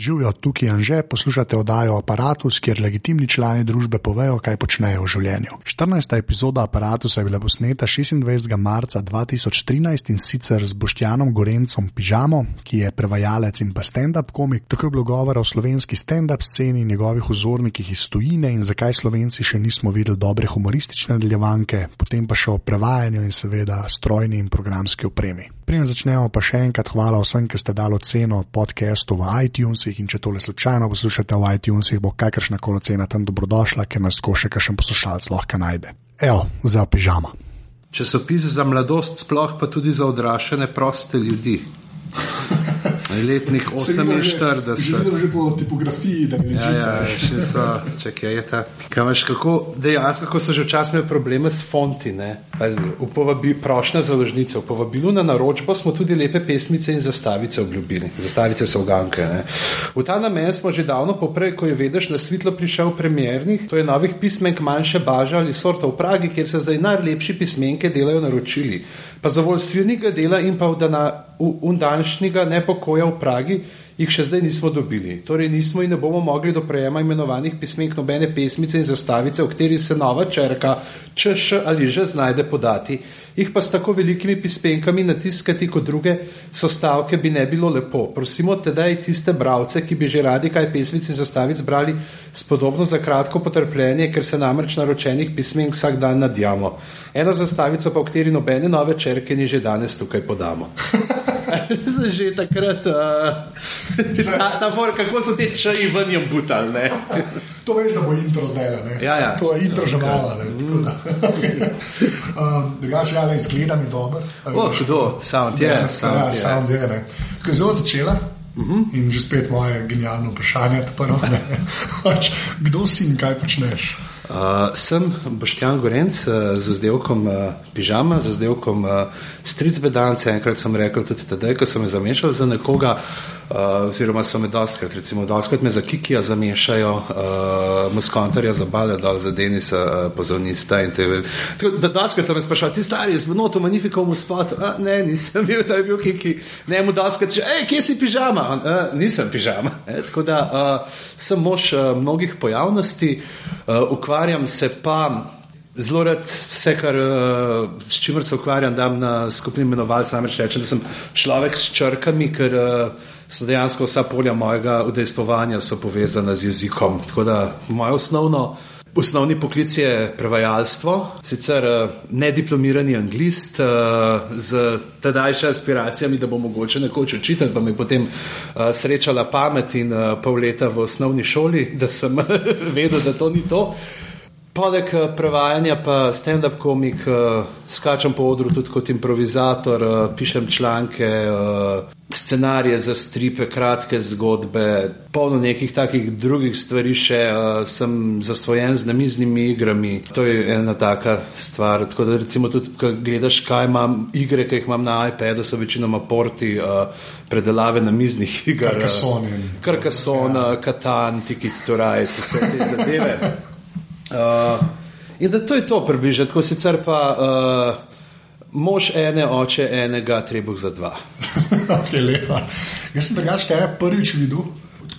Živijo tukaj in že poslušate oddajo Apparatus, kjer legitimni člani družbe povejo, kaj počnejo v življenju. 14. epizoda Apparatusa je bila posneta 26. marca 2013 in sicer z Boštjanom Gorencem Pižamo, ki je prevajalec in pa stand-up komik. Tako je bilo govora o slovenski stand-up sceni, njegovih vzornikih iz tujine in zakaj slovenci še nismo videli dobre humoristične nadaljevanke, potem pa še o prevajanju in seveda strojni in programski opremi. Preden začnemo, pa še enkrat hvala vsem, ki ste dali oceno podcastu v iTunesih in če tole slučajno poslušate v iTunesih, bo kakršna koli ocena tam dobrodošla, ker nas ko še kakšen poslušalec lahko najde. Evo, zdaj pižama. Časopis za mladost, sploh pa tudi za odraščene proste ljudi. Letnih 48. Že že po tipografiji, da je Ja, ja, še so, čakaj, je ta. Kaj imaš, kako, dejansko, kako so že včasih imeli probleme s fonti, ne? Povabi, prošnja založnice, v povabilu na naročbo smo tudi lepe pesmice in zastavice obljubili. Zastavice so uganke, ne? V ta namen smo že davno poprej, ko je vedeš, na svitlo prišel premjernih, to je novih pismenk manjše baža ali sorta v Pragi, kjer se zdaj najlepši pismenke delajo naročili. Pa za volj silnega dela in pa v dana, undanšnjega nepokoja v Pragi jih še zdaj nismo dobili. Torej nismo in ne bomo mogli do prejema imenovanih pismenk nobene pesmice in zastavice, v kateri se nova črka, če še ali že znajde podati. Jih pa s tako velikimi pismenkami natiskati kot druge sostavke bi ne bilo lepo. Prosimo tedaj tiste bravce, ki bi že radi kaj pesmic in zastavic brali, spodobno za kratko potrpljenje, ker se namreč naročenih pismenk vsak dan nadjamo. Eno zastavico pa, v kateri nobene nove črke ni že danes tukaj podamo. že takrat, uh, ta, ta for, kako so te čaji ven jim butali. To veš, da bo intro zdaj. Ne? Ja, ja. To je intro že malo. um, Drugače, ja, le izgleda mi dobro. O, kdo? Sound je, Ja, sound ja, je. sound je. ne. Ko je zelo začela. Uh -huh. In že spet moje genialno vprašanje. prvo. Pač, Kdo si in kaj počneš? Uh, sem Boštjan Gorenc uh, z izdelkom uh, pižama, z izdelkom uh, stric bedance. Enkrat sem rekel tudi tedaj, ko sem me zamešal za nekoga, uh, oziroma so me doskrat, recimo doskrat me za Kikija zamešajo, uh, muskontarja za bale, dol za Denisa, uh, pozornista in te. Tako Da doskrat so me sprašali, ti stari, z noto magnifikom v spotu. A, ne, nisem bil, to je bil Kiki. Ne, mu doskrat, že, hej, kje si pižama? Uh, nisem pižama. E, tako da uh, sem mož uh, mnogih pojavnosti, uh, ukvarjam se pa zelo rad vse, kar, uh, s čimer se ukvarjam, dam na skupni imenovalec, namreč rečem, da sem človek s črkami, ker uh, so dejansko vsa polja mojega udejstvovanja povezana z jezikom. Tako da moje osnovno. Osnovni poklic je prevajalstvo, sicer uh, nediplomirani anglist uh, z tedajšnjimi aspiracijami, da bo mogoče nekoč učitelj, pa me je potem uh, srečala pamet in pol leta v osnovni šoli, da sem vedel, da to ni to. Poleg eh, prevajanja pa stand-up komik, uh, skačem po odru tudi kot improvizator, uh, pišem članke, uh, scenarije za stripe, kratke zgodbe, polno nekih takih drugih stvari še, uh, sem zasvojen z namiznimi igrami. To je ena taka stvar. Tako da recimo tudi, ko gledaš, kaj imam, igre, ki jih imam na iPadu, so večinoma porti uh, predelave namiznih iger. Carcassonne in- Karkason, ja. Katan, Tikit, Torajec, vse te zadeve. Uh, in da to je to približno, tako sicer pa uh, mož ene, oče enega, trebuh za dva. okay, lepa. Jaz sem drugače tebe prvič videl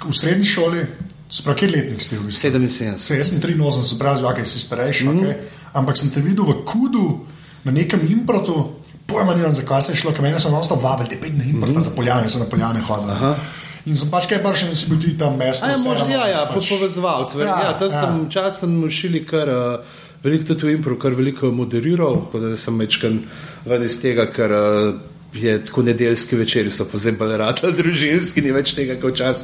v srednji šoli. Sprav, kje letnik ste v bistvu? 77. Se, jaz sem 83, se pravi, okay, si starejši, mm. okay. ampak sem te videl v Kudu, na nekem improtu, pojma nimam, zakaj se je šlo, ker meni so enostavno vabili, da je na import, mm. za poljane, so na poljane hodili. In sem pač kaj bršen, si bil tudi tam mestno. Ja, možno, ja, ja, pač, povezovalec. Ja, ja, tam ja. sem časen mušili kar. Uh, Veliko tudi v Impru, kar veliko moderiral, tako da sem večkrat ven iz tega, ker uh, je tako nedeljski večer, so pa zdaj bolj rado družinski, ni več tega kot čas,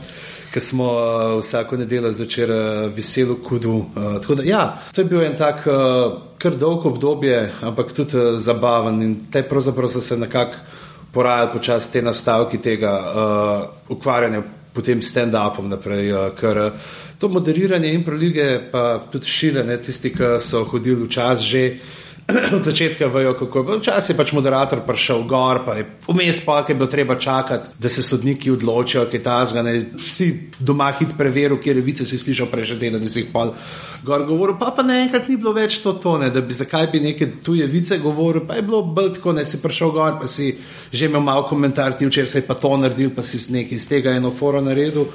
ker smo uh, vsako nedeljo zvečer uh, veselo kudu. Uh, tako da, ja, to je bil en tak uh, kar dolg obdobje, ampak tudi uh, zabaven in te pravzaprav so se nekako porajali počasi te nastavki tega uh, ukvarjanja potem stand-upom naprej, uh, ker uh, to moderiranje in prolige, pa tudi širjenje, tisti, ki so hodili včasih že. Od začetka vejo, kako je. Včasih je pač moderator prišel gor, pa je vmes pa, ki je bilo treba čakati, da se sodniki odločijo, kaj ta zgane. Vsi doma hit preveril, kje revice si slišal prejšnji teden, da si jih pol govoril, pa pa naenkrat ni bilo več to tone, da bi zakaj bi neke tuje vice govoril, pa je bilo bolj tako, da si prišel gor, pa si že imel malo komentar, ti včeraj je pa to naredil, pa si nekaj iz tega eno foro naredil.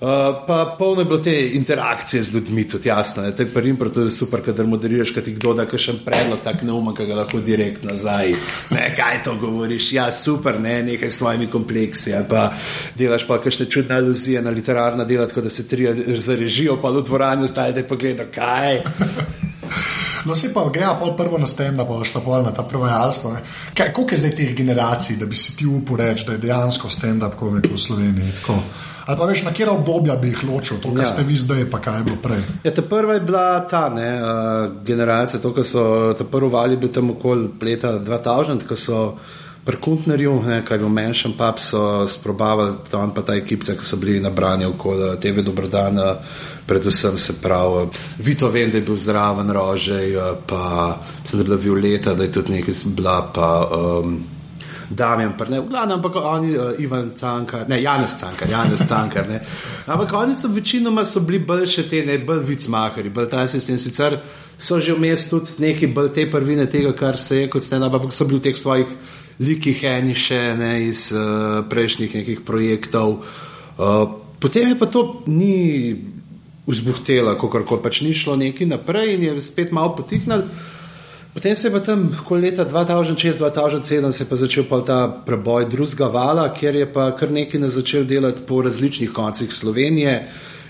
Uh, pa polno je bilo te interakcije z ljudmi, tudi jasno. Ne? Te prvi impro, to je super, kadar moderiraš, kaj ti kdo da kakšen predlog, tak neumen, ki ga lahko direkt nazaj. Ne, kaj to govoriš? Ja, super, ne, nekaj s svojimi kompleksi. Pa delaš pa kakšne čudne aluzije na literarna dela, tako da se tri zarežijo, pa v dvorani ostajate pa gledati, kaj. No, se pa greja pol prvo na sten, da boš ta pol na ta prevajalstvo. Koliko je zdaj teh generacij, da bi si ti upal reči, da je dejansko stand-up komik v Sloveniji? Tako? Ali pa veš, na kjer obdobja bi jih ločil, to, kar ja. ste vi zdaj, pa kaj je bilo prej. Ja, ta prva je bila ta ne, uh, generacija, to, kar so ta prvi vali bil tam okoli leta 2000, ko so pri Kuntnerju, kaj v menšem pub so sprobavali tam pa ta ekipce, ki so bili nabrani okoli TV Dobrodan, predvsem se pravi, Vito vem, da je bil zraven rožej, pa se da je bila Violeta, da je tudi nekaj bila pa. Um, Damien, pa ne, v glavnem, ampak oni, uh, Ivan Cankar, ne, Janez Cankar, Janez Cankar, ne. Ampak oni so večinoma so bili bolj še te, ne, bolj vicmahari, bolj ta sistem. Sicer so že vmes tudi neki bolj te prvine tega, kar se je kot stena, ampak so bili v teh svojih likih eni še ne iz uh, prejšnjih nekih projektov. Uh, potem je pa to ni vzbuhtelo, kako pač ni šlo neki naprej in je spet malo potihnilo. Potem se je pa tam, ko leta 2006-2007 se je začel pa ta preboj drugega vala, kjer je pa kar nekaj začel delati po različnih koncih Slovenije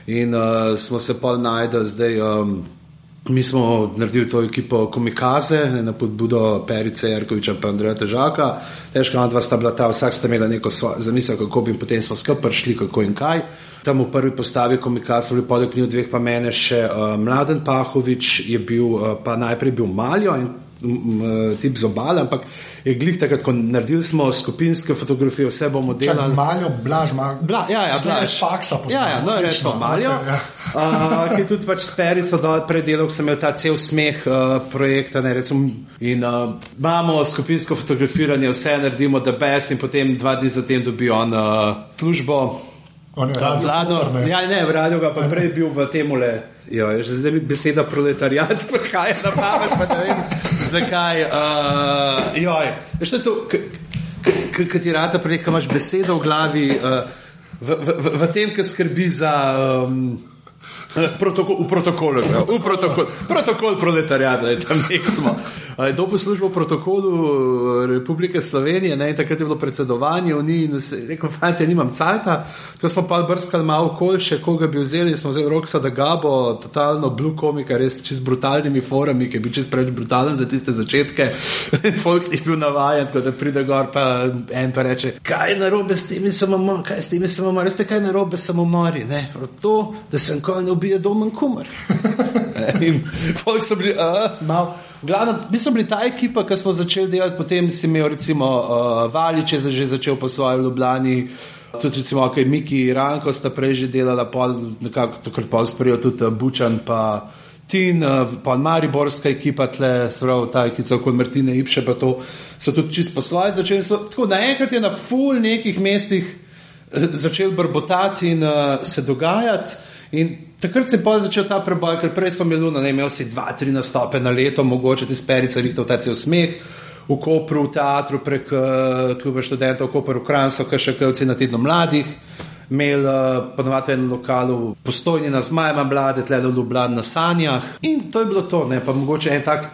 in uh, smo se pa najdel zdaj. Um, Mi smo naredili to ekipo Komikaze na podbudo Perice Jarkoviča in Andreja Težaka. Težka dva sta bila ta, vsak sta imela neko zamisel, kako bi potem smo skupaj prišli, kako in kaj. Tam v prvi postavi Komikaze, v podek njih dveh pa mene še uh, Mladen Pahovič je bil, uh, pa najprej bil Maljo in tip z obale, ampak je glih takrat, ko naredili smo skupinske fotografije, vse bomo delali. Maljo, blaž, malo. Bla, ja, ja, blaž. Faksa, ja, ja, no, rečemo Maljo, okay, ja. uh, ki je tudi pač s perico dol predelal, sem imel ta cel smeh uh, projekta. Ne, recimo, in uh, imamo skupinsko fotografiranje, vse naredimo, da bes in potem dva dni zatem dobijo on uh, službo. Vladno? Ja, ne, v radiju, pa prej bil v tem le. Jo, zdaj mi beseda proletariat, je na pamet, pa ne vem, zakaj. Uh, joj, veš, to, kaj ti rata prej, kaj imaš besedo v glavi, uh, v, v, v, v tem, ki skrbi za. Um, Protokol, v protokolu, v protokol, protokol proletariata, tam nek smo. To poslužbo v protokolu eh, Republike Slovenije, ne, takrat je bilo predsedovanje v njih, in se je rekel, fajn, nimam cajta. Tako smo pa brskali malo okol, še koga bi vzeli, smo vzeli Roksa da Gabo, totalno blue komika, res čez brutalnimi forami, ki je bil čez preveč brutalen za tiste začetke. Folk ni bil navajen, tako da pride gor, pa en pa reče, kaj je narobe s temi samomori, kaj s temi samomori, veste, kaj je narobe samomori, ne, to, da sem konj ubije domen kumar. in folk so bili, uh, malo. Glavno, mi smo bili ta ekipa, ki smo začeli delati, potem si imel recimo uh, Valiče, že začel po svoji Ljubljani. Tudi, recimo, kaj Miki in Ranko sta prej že delala, pol, nekako takrat pol sprejel tudi uh, Bučan, pa Tin, uh, pa Mariborska ekipa, tle, sprav, ta ekipa, kot Martine Ipše, pa to so tudi čisto po svoje začeli. So, tako naenkrat je na full nekih mestih začel brbotati in uh, se dogajati. In takrat se je začel ta preboj, ker prej smo imeli, ne imel si dva, tri nastope na leto, mogoče ti sperice, rihto ta cel smeh. V Kopru, v teatru, prek uh, kluba študentov, v Kopru, v Kranju, kaj še kaj na tednu mladih, imel uh, ponovadi en lokal, postojni na zmajema mlade, tle v Ljubljani na sanjah. In to je bilo to, ne pa mogoče en tak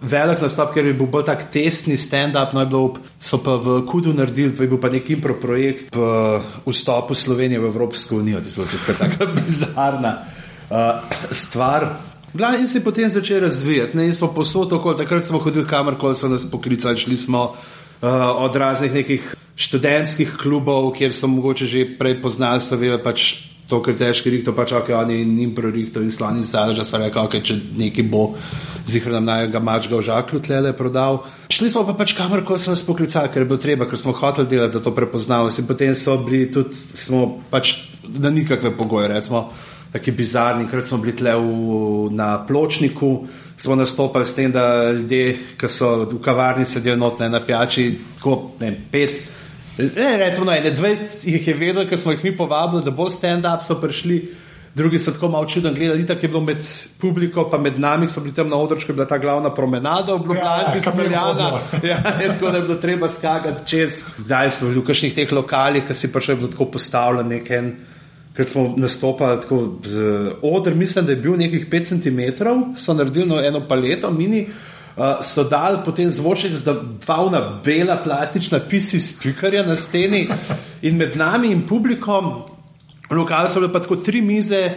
velik nastop, ker je bil bolj tak tesni stand-up, no je bilo, so pa v Kudu naredili, pa je bil pa nek impro projekt po vstopu Slovenije v Evropsko unijo, je zelo tako bizarna uh, stvar. In se je potem začel razvijati, ne in smo posod okoli, takrat smo hodili kamorkoli so nas poklicali, šli smo uh, od raznih nekih študentskih klubov, kjer so mogoče že prej poznali, seveda pač to, kar težki rihto, pač ok, oni jim prorihto in slani sadrža, so rekli, ok, če neki bo zihar nam najega mačga v žaklu tlele prodal. Šli smo pa pač kamor, ko smo nas poklicali, ker je bilo treba, ker smo hoteli delati za to prepoznavnost in potem so bili tudi, smo pač na nikakve pogoje, recimo, taki bizarni, ker smo bili tle v, na pločniku, smo nastopali s tem, da ljudje, ki so v kavarni sedijo notne na pijači, ko ne, pet, Ne, recimo, no, 20 jih je vedelo, ker smo jih mi povabili, da bo stand-up, so prišli. Drugi so tako malo čudno gledali, tako je bilo med publiko, pa med nami, so bili tam na odročku, bila ta glavna promenada v Ljubljani, ja, Smeljana. Ja, tako da je bilo treba skakati čez. Zdaj smo v ljukašnih teh lokalih, ki si pa še bilo tako postavljeno, nek en ker smo nastopali tako odr, mislim, da je bil nekih 5 cm, so naredili no eno paleto, mini. Uh, so dali potem zvočnik za dva bela plastična pisi spikarja na steni in med nami in publikom, lokalno so bile pa tako tri mize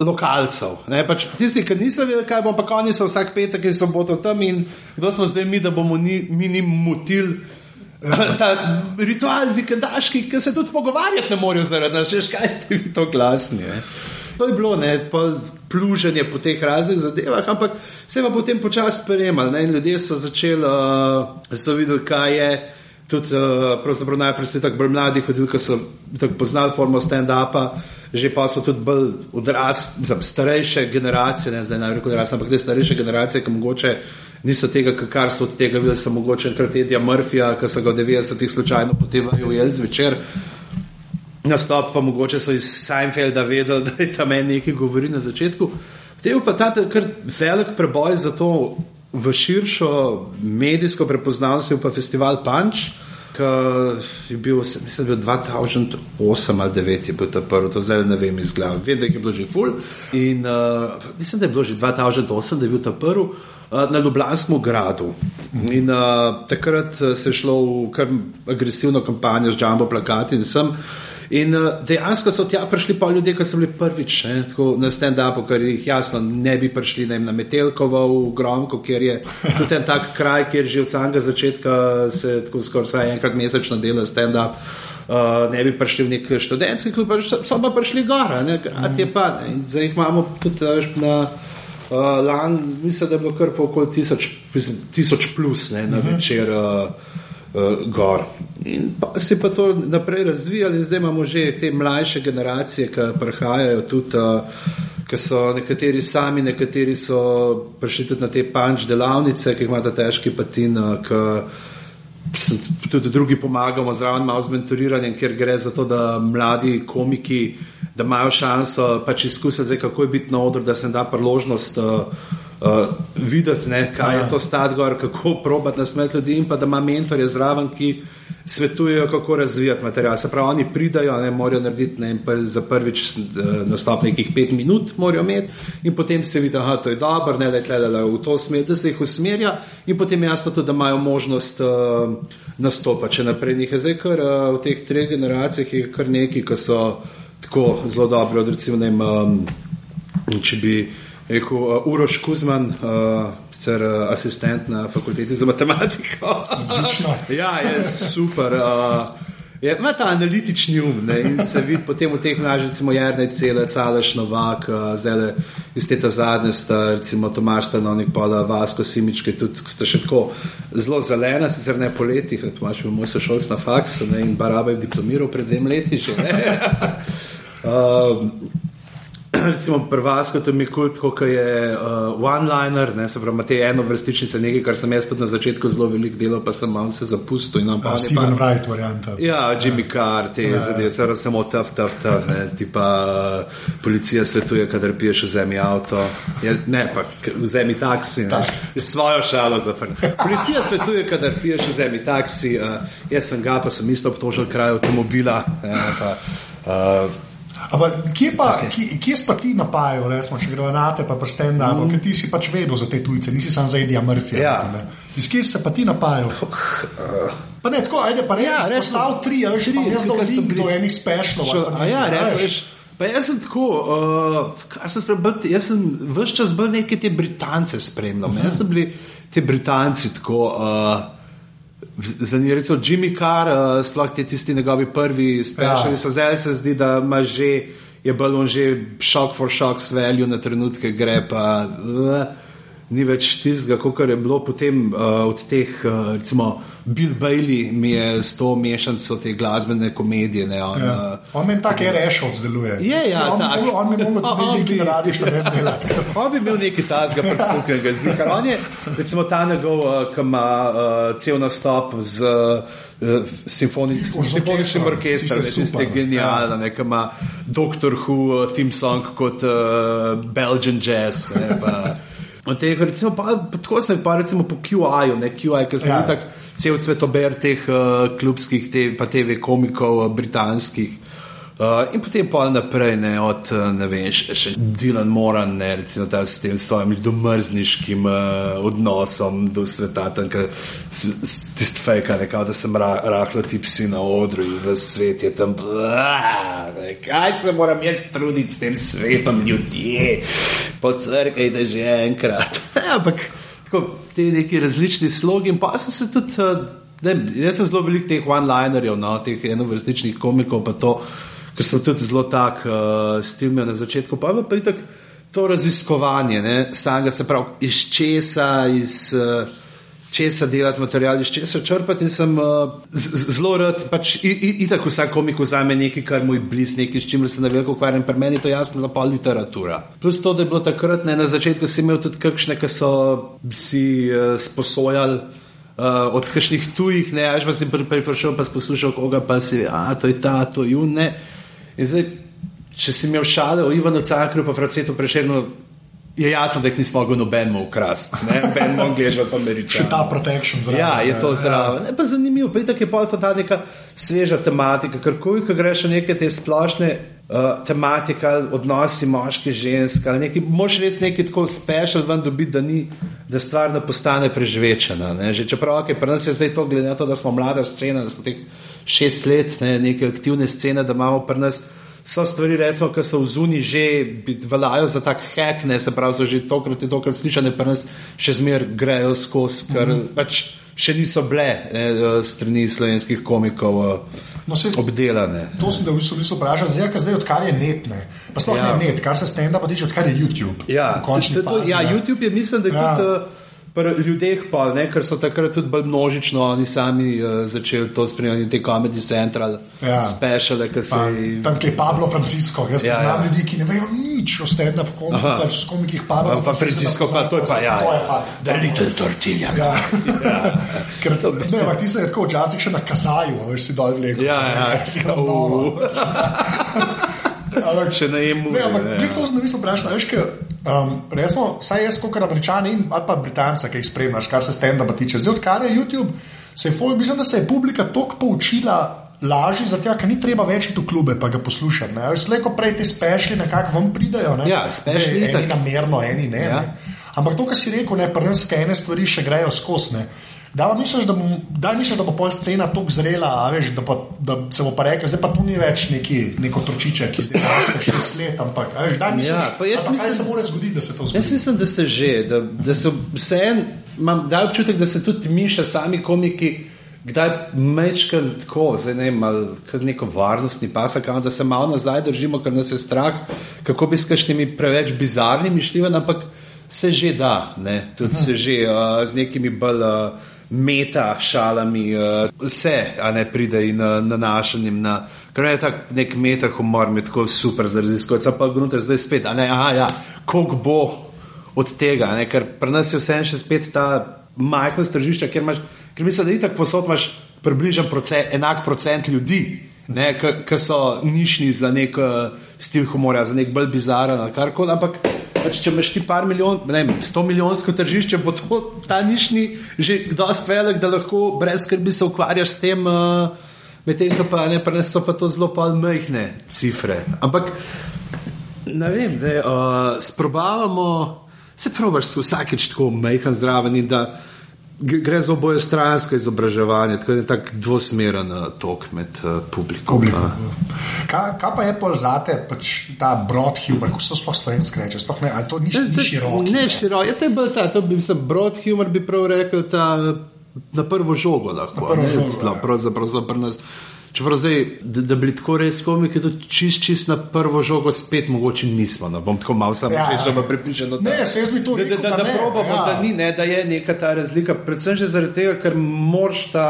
lokalcev. Pač tisti, ki niso vedeli, kaj bo, pa oni so vsak petek in soboto tam in kdo smo zdaj mi, da bomo ni, mi njim mutili. Ta ritual, vikendaški, ki se tudi pogovarjati ne morejo zaradi nas, veš, kaj ste vi to glasni. Ne? To je bilo, ne, pluženje po teh raznih zadevah, ampak se je pa potem počasi prejemalo. Ljudje so začeli, uh, so videli, kaj je. Tudi uh, najprej so tako mladi hodili, ki so tako poznali formo stand-upa, že pa so tudi bolj odrasli, starejše generacije, ne zdaj najbolj odrasli, ampak te starejše generacije, ki mogoče niso tega, kar so od tega videli, samo mogoče enkrat Edija Murphyja, ki so ga v 90-ih slučajno potem ujeli zvečer. Nastop pa mogoče so iz Seinfelda vedeli, da je tam nekaj govori na začetku. Te pa ta kar velik preboj za to v širšo medijsko prepoznavnost, pa festival Punch. Je bil, mislim, da je bil 2008 ali 2009, je bil ta prvi, to zdaj ne vem iz glave. Vem, da je bilo že full. In uh, mislim, da je bilo že 2008, da je bil ta prvi. Eh, na Ljubljanskem gradu. In uh, takrat se je šlo v kar agresivno kampanjo z Džambo plakati in sem. In uh, dejansko so tja prišli pa ljudje, ki so bili prvič ne, na stand-upu, ker jih jasno ne bi prišli ne, na Metelkovo v Gromko, kjer je tudi en tak kraj, kjer že od samega začetka se tako skoraj enkrat mesečno dela stand-up. Uh, ne bi prišli v nek študentski klub, so, so pa prišli gor, ne, grad je pa. Ne, zdaj jih imamo tudi na. Uh, lan, mislim, da je bilo kar po okoli tisoč, tisoč plus ne, na uh mhm. -huh. večer uh, uh, gor. In pa se pa to naprej razvijalo, in zdaj imamo že te mlajše generacije, ki prihajajo tudi, uh, ki so nekateri sami, nekateri so prišli tudi na te panč delavnice, ki jih imate težki patin. Uh, Tudi drugi pomagamo zraven malo z mentoriranjem, ker gre za to, da mladi komiki da imajo šanso pač izkusiti, kako je biti na odru, da se da priložnost uh, uh, videti, ne, kaj ja. je to stati gor, kako probati nasmet ljudi in pa da ima mentorje zraven, ki svetujejo, kako razvijati material. Se pravi, oni pridajo, ne morajo narediti ne, za prvič uh, nastop nekih pet minut, morajo imeti in potem se vidi, da je dobro, ne da je tle, v to smer, da se jih usmerja in potem jasno tudi, da imajo možnost uh, nastopati. Če naprej njih je zdaj, kar uh, v teh treh generacijah je kar neki, ki so tako zelo dobro. Recimo, vem, um, če bi rekel uh, Uroš Kuzman, uh, sicer uh, asistent na fakulteti za matematiko. ja, je super. Uh, Ima ta analitični um ne, in se vidi potem v teh mlažjih, recimo, Jrnej cele, Caleš Novak, uh, zele iz tega zadnje, sta, recimo Tomaš Stanovnik, Pola Vasko, Simičke, tudi sta še tako zelo zelena, sicer ne po letih, Tomaš je moj sošolc na faksu in Baraba je diplomiral pred dvem leti že. Uh, recimo, prvasko, to mi je kult, kot je uh, one-liner, ne se pravi, te eno vrstičnice, nekaj, kar sem jaz tudi na začetku zelo veliko delal, pa sem malo se zapustil. Ja, pa Steven pa, Wright, varianta. Ja, Jimmy Carr, te ja, zadeve, ja. samo taf, taf, taf, ne, tipa uh, policija svetuje, kadar piješ v zemlji avto. Je, ne, pa v zemlji taksi, ne, svojo šalo zaprl. Policija svetuje, kadar piješ v zemlji taksi, uh, jaz sem ga, pa sem isto obtožil kraj avtomobila. Ne, pa, uh, Ampak kje, pa, okay. kje, kje pa ti napajajo, recimo, če gremo na te, pa prsten, da mm. ti si pač vedel za te tujce, nisi sam za Edija Murphy. Ja. Iz kje se pa ti napajajo? Pa ne, tako, ajde, pa ne, ja, res slav tri, a veš, tri, jaz sem bil enih spešlov. Ja, res. Pa jaz sem tako, uh, kar sem spremljal, jaz sem vse čas bil neke te Britance spremljal. Uh -huh. Jaz sem bil ti Britanci tako. Uh, Zanimivo je, Jimmy Carr, uh, sploh ti tisti njegovi prvi speciali, ja. zdaj se zdi, da ima že, je balon že šok for šok, svelju na trenutke gre pa. Uh, ni več tistega, kot je bilo potem uh, od teh, uh, recimo, Bill Bailey, mi je s to mešanico te glasbene komedije. Ne, on, ja. uh, on meni tako rešil, zdeluje. Je, ja, on, tak. on, on mi mora biti nekaj, kar radiš, da ne bi delal. on bi imel nekaj tazga, prepuknega zika. On je, recimo, ta njegov, uh, ki ima uh, cel nastop z. Uh, simfoničnim orkestrom, je genialen, ja. ima Doctor Who, theme song kot uh, Belgian jazz. Ne, pa, Teh, recimo, pa, tako se pa recimo po QI-ju, ne QI, ki smo ja. tako cel cvetober teh uh, klubskih, te, pa TV komikov, uh, britanskih. Uh, in potem pa naprej, ne, od uh, ne vem, še, še Dilan Moran, ne, recimo ta s tem svojim domrzniškim uh, odnosom do sveta, tam, tisti fejka, ne, kao, da sem ra, rahlo ti psi na odru in v svet je tam, bla, ne, kaj se moram jaz truditi s tem svetom, ljudje, po crkvi, da že enkrat. Ampak tako, ti neki različni slogi in pa sem se tudi. Uh, Ne, jaz sem zelo velik teh one-linerjev, no, teh enovrstičnih komikov, pa to, ker sem tudi zelo tak uh, stilmen na začetku. Pa pa je tako to raziskovanje, samega se pravi, iz česa, iz uh, česa delati material, iz česa črpati. In sem uh, zelo rad, pač itak vsak komik vzame nekaj, kar mu je blizu, nekaj, s čimer se na veliko ukvarjam, pri meni je to jasno, da pa literatura. Plus to, da je bilo takrat, ne, na začetku si imel tudi kakšne, ki so si uh, sposojali. Uh, od kakšnih tujih, ne, až pa si prišel, pa si poslušal, koga pa si, a to je ta, to je un. Zdaj, če si imel šale o Ivanu Cakru, pa Francetu Prešernu, je jasno, da jih nismo mogli nobenemu ukrasti. Noben mogli že pa Američani. Še ta protection zraven. Ja, je to zraven. Ja. Zanimivo, pa je tako je pa ta neka sveža tematika, ker ko greš v neke te splošne uh, tematika, odnosi moški, ženske. Moš res nekaj tako special ven dobiti, da, ni, da stvar ne postane prežvečena. Ne? Že čeprav okay, pri nas je zdaj to, glede na to, da smo mlada scena, da smo teh šest let, ne, neke aktivne scene, da imamo pri nas. So stvari, recimo, ki so v zuni že veljajo za tak hek, ne se pravi, so že tokrat in tokrat slišane, pa nas še zmer grejo skozi, ker mm -hmm. pač še niso bile ne, strani slovenskih komikov uh, no, se, obdelane. To sem v bistvu vprašal, zdaj, zdaj odkar je net, ne. pa sploh ja. ne net, kar se stenda pa tiče, odkar je YouTube. Ja, to, to, fazi, ja YouTube je, mislim, da je ja. tudi. Uh, pri ljudeh, pa, ne, ker so takrat tudi bolj množično, oni sami uh, začeli to spremljati, te Comedy Central, ja. speciale. Si... Tam je Pablo Francisco, jaz ja, poznam ja. ljudi, ki ne vejo nič o stand-up komiku, pač s komikih Pablo. Pa Francisco, pa to je pa ja. To je pa, da je to tortilja. Ja. ja. ker so, ne, ma, ti se je tako včasih še na kazaju, veš si dol vleko. Ja, ja, ja. Ampak najemu. Ne, ampak ja. to sem mislil vprašati, Um, recimo, saj jaz, kot američani in pa Britanci, ki jih spremljaš, kar se stenda tiče. Zdaj, odkar je YouTube, se je, mislim, da se je publika toliko poučila. Lažje, zato ker ni treba več iti v klube, pa ga poslušati. Slej, ko prej te spešli, nekako vam pridajo. Ne? Ja, spešli. Eni namerno, eni ne. Ja. ne. Ampak to, kar si rekel, ne, prvenske ene stvari še grejo skozi. Da, misliš, da, bo, da misliš, da bo pol scena tako zrela, veš, da, pa, da se bo pa rekel, zdaj pa tu ni več neki, neko tročiče, ki zdaj raste šest let. Ampak, veš, da, misliš, ja, pa mislim, kaj se mora zgoditi, da se to zgodi? Jaz mislim, da se že, da, da se vse en, imam občutek, da se tudi mi še sami komiki. Kdaj mečkam tako, zdaj ne vem, neko varnostni pas, da se malo nazaj držimo, ker nas je strah, kako bi s kakšnimi preveč bizarnimi šli, ampak se že da, ne? tudi se že uh, z nekimi bolj. Uh, meta šalami, uh, vse, a ne pride in uh, nanašanjem na. Ker je tak nek meta humor, mi je tako super za raziskovati, pa gnute zdaj spet, a ne, aha, ja, koliko bo od tega, ne? ker pri nas je vse še spet ta majhna stržišča, ker, imaš, ker mislim, da je tako posod imaš približen procent, enak procent ljudi. Ki so nišni za nek uh, stil humora, za nek bolj bizaren ali kar koli, ampak pač, če imaš ti par milijon, ne vem, sto milijonsko tržišče, bo to ta nišni že dosti velik, da lahko brez skrbi se ukvarjaš s tem, uh, medtem ko pa ne preneso pa to zelo majhne cifre. Ampak ne vem, da uh, sprobavamo, se probaš vsakeč tako majhen zraven in da gre za oboje stransko izobraževanje, tako da je tako dvosmeren uh, tok med uh, publikom. Publikum, ja. kaj, kaj pa je pol zate, pač ta broad humor, kako so sploh slovenski reči? Sploh ne, ali to ni, ni široko? Ne, ne. široko, ja, to je bolj ta, to bi se broad humor bi prav rekel, ta na prvo žogo lahko. Na prvo žogo. Ja. Pravzaprav za nas. Čeprav zdaj, da, da bi tako res komiki, to čist, čist na prvo žogo spet mogoče nismo. No, bom tako malo samo ja, še vedno pripričan. Da, ne, se jaz mi to rekel, da, da, da, da probamo, ja. da, ni, ne, da je neka ta razlika. Predvsem že zaradi tega, ker moraš ta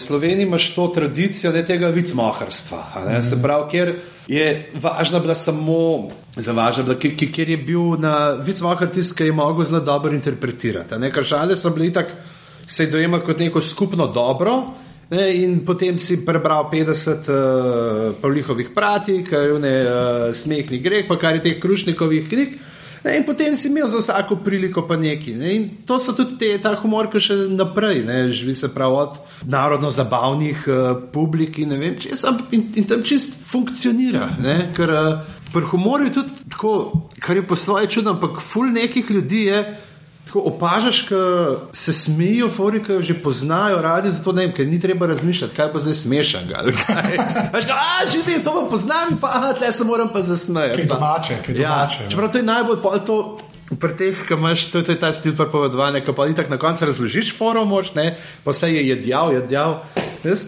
Slovenija imaš to tradicijo ne, tega vicmaharstva. Mm. Se pravi, ker je važna bila samo. Zavaža, da, ker je bil na vicmahar tisti, ki je mogel zelo dobro interpretirati. Ker šale so bili tako, se je dojemali kot neko skupno dobro. Ne, in potem si prebral 50 uh, Pavlihovih pratik, kar je ne uh, smehni greh, pa kar je teh krušnikovih knjig. Ne, in potem si imel za vsako priliko pa neki. Ne, in to so tudi te, ta humor, ki še naprej ne, živi se prav od narodno-zabavnih uh, publik in ne vem, če sem in, in tam čist funkcionira. Ne, ker uh, pri humorju je tudi tako, kar je po svoje čudno, ampak ful nekih ljudi je. Tako opažaš, da se smejijo, fori, ki jo že poznajo, radi zato ne vem, ker ni treba razmišljati, kaj pa zdaj smešen. Že vem, to pa poznam, pa tle se moram pa zasmejati. Kaj domače, kaj Ja, domače. no. čeprav to je najbolj pol to. Pri teh, ki imaš, to, to je ta stil pripovedovanja, ki pa ti tako na koncu razložiš, forum, moč, ne, pa vse je jedjal, jedjal. Jaz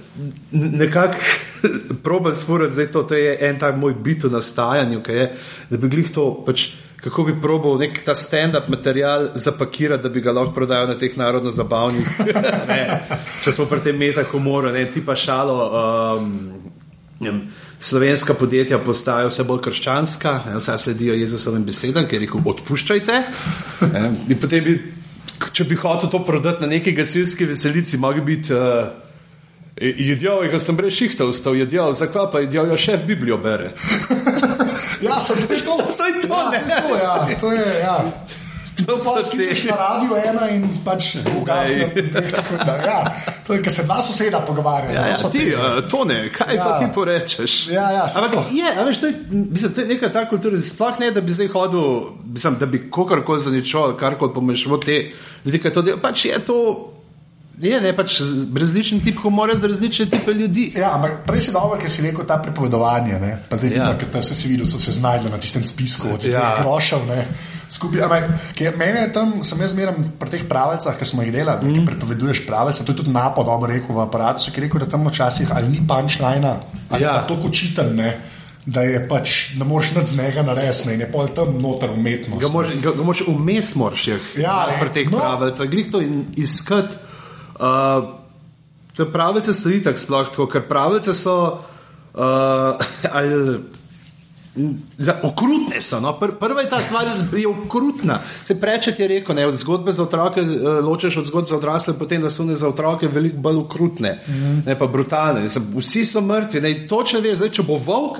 nekako probujem sporočiti, zdaj to, to je en tak moj bit v nastajanju, ki je, da bi glih to, pač, kako bi probal nek ta stand-up material zapakirati, da bi ga lahko prodajal na teh narodno-zabavnih. ne, če smo pri tem meta humoru, ne, ti pa šalo. Um, ne Slovenska podjetja postajajo vse bolj krščanska, ne, vse sledijo Jezusovim besedam, ker je rekel: odpuščajte. Ne, in potem bi, če bi hotel to prodati na neki gasilski veselici, mogli biti. Uh, Jedel je, sem brez šihta vstal, jedel, zakaj pa jedel, ja, šef Biblijo bere. Ja, sem veš, to, To je to, ja, ne? to, ja, to je, ja. To so Pa slišiš na radiju ena in pač ugasne. Ja, to je, ker se dva soseda pogovarjata. Ja, ja, to so ti, uh, to ne, kaj ja. pa Ja. ti porečeš? Ja, ja, Ampak je, a veš, to je, mislim, to je neka ta kultura, sploh ne, da bi zdaj hodil, mislim, da bi kogarkoli zaničal, karkoli pomešal te ljudi, ki to delajo. Pač je to, je ne, pač različen tip humora za različne tipe ljudi. Ja, ampak prej si dobro, ker si rekel ta pripovedovanje. Ne? Pa zdaj, Ja. ja. ker si videl, so se znašli na tistem spisku od teh Ja. grošev. ne, Skupaj, ampak, mene je tam, sem jaz zmeraj pri teh pravilcah, ki smo jih delali, mm. ki prepoveduješ pravice. To je tudi napo dobro rekel v aparatu, ki je rekel, da tam včasih ali ni punčlina, ali Ja. pa to kočiten, ne, da je pač, ne moreš nič z njega narediti, in je pol tam noter umetnost. Ga moraš, ga, ga moraš vmes moraš jih Ja, pri teh no. pravilcih, glih to in iskati. Uh, te pravice so itak sploh tako, ker pravice so uh, ali, za, okrutne. So, no? Pr, prva je ta stvar, je okrutna. Se prečet je rekel, ne, od zgodbe za otroke uh, ločeš od zgodb za odrasle, potem da so one za otroke veliko bolj okrutne, mm. ne pa brutalne. Mislim, vsi so mrtvi, ne, točno veš, zdaj, če bo volk.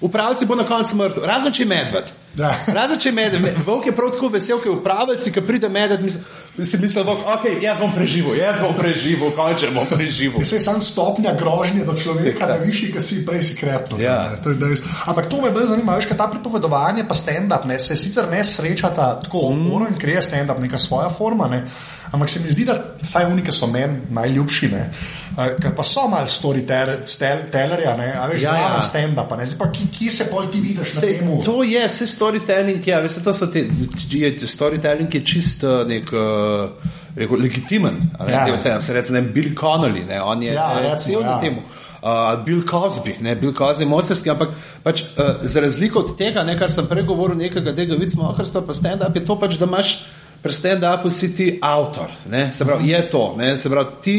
Upravljalci bo na koncu mrtev, razen če je medved. Ja. Razen če je medved, Me- volk je prav tako vesel, ker upravljalci, ki pride misli, si misli, da ok, jaz bom preživel, jaz bom preživel, končer bom preživel. Vse je samo stopnja grožnje do človeka, na višji, ki si prej si krepno. Ja. to je. Ampak to me bolj zanima, veš, kaj ta pripovedovanje, pa stand-up, ne, se sicer ne srečata tako Mm. oporo in ker je stand-up neka svoja forma, ne, ampak se mi zdi, da vsaj unike so meni najljubši, ne, eh, ker pa so mal storytellerja, ne, a veš, Ja, ja, ja. stand-upa, ne, zdaj pa ki, ki se pol ti vidiš na Se, temu. to je, vse storytelling, ja, veste, to so te, je, storytelling je čisto nek. Uh, Rekel, legitimen. Ne, Ja. ja. vse, se reče, ne, Bill Connolly, ne, on je Ja, eh, recimo, cel na ja. temu. Uh, Bill Cosby, ne, Bill Cosby je mojsterski, ampak pač, uh, za razliko od tega, ne, kar sem prej govoril, nekega tega vidimo, ohrstva, pa stand-up je to pač, da imaš pri stand-upu si ti avtor. Ne, se pravi, je to. Ne, se pravi, ti,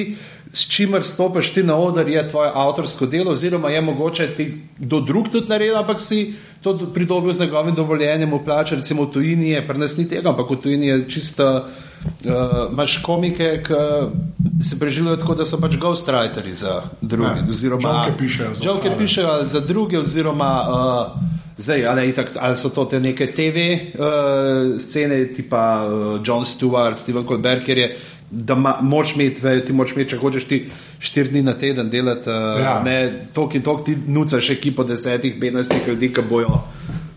s čimer stopiš ti na oder, je tvoje avtorsko delo, oziroma je mogoče ti kdo drug tudi naredil, ampak si to do- pridobil z njegovim dovoljenjem, v plače, recimo v tujini je, pri nas ni tega, ampak v tujini je čisto. Uh, imaš komike, ki se preživljajo tako, da so pač ghostwriteri za druge. Ne, oziroma, joke pišejo za joke ostale. pišejo ali za druge, oziroma uh, zdaj, ali, itak, ali so to te neke TV uh, scene, tipa uh, John Stewart, Steven Colbert, ker je. Da ma, moč imeti, ve, ti moč imeti, če hočeš ti štiri dni na teden delati, uh, Ja. ne tok in tok, ti nucaš ekipo desetih, petnajstih ljudi, ki bojo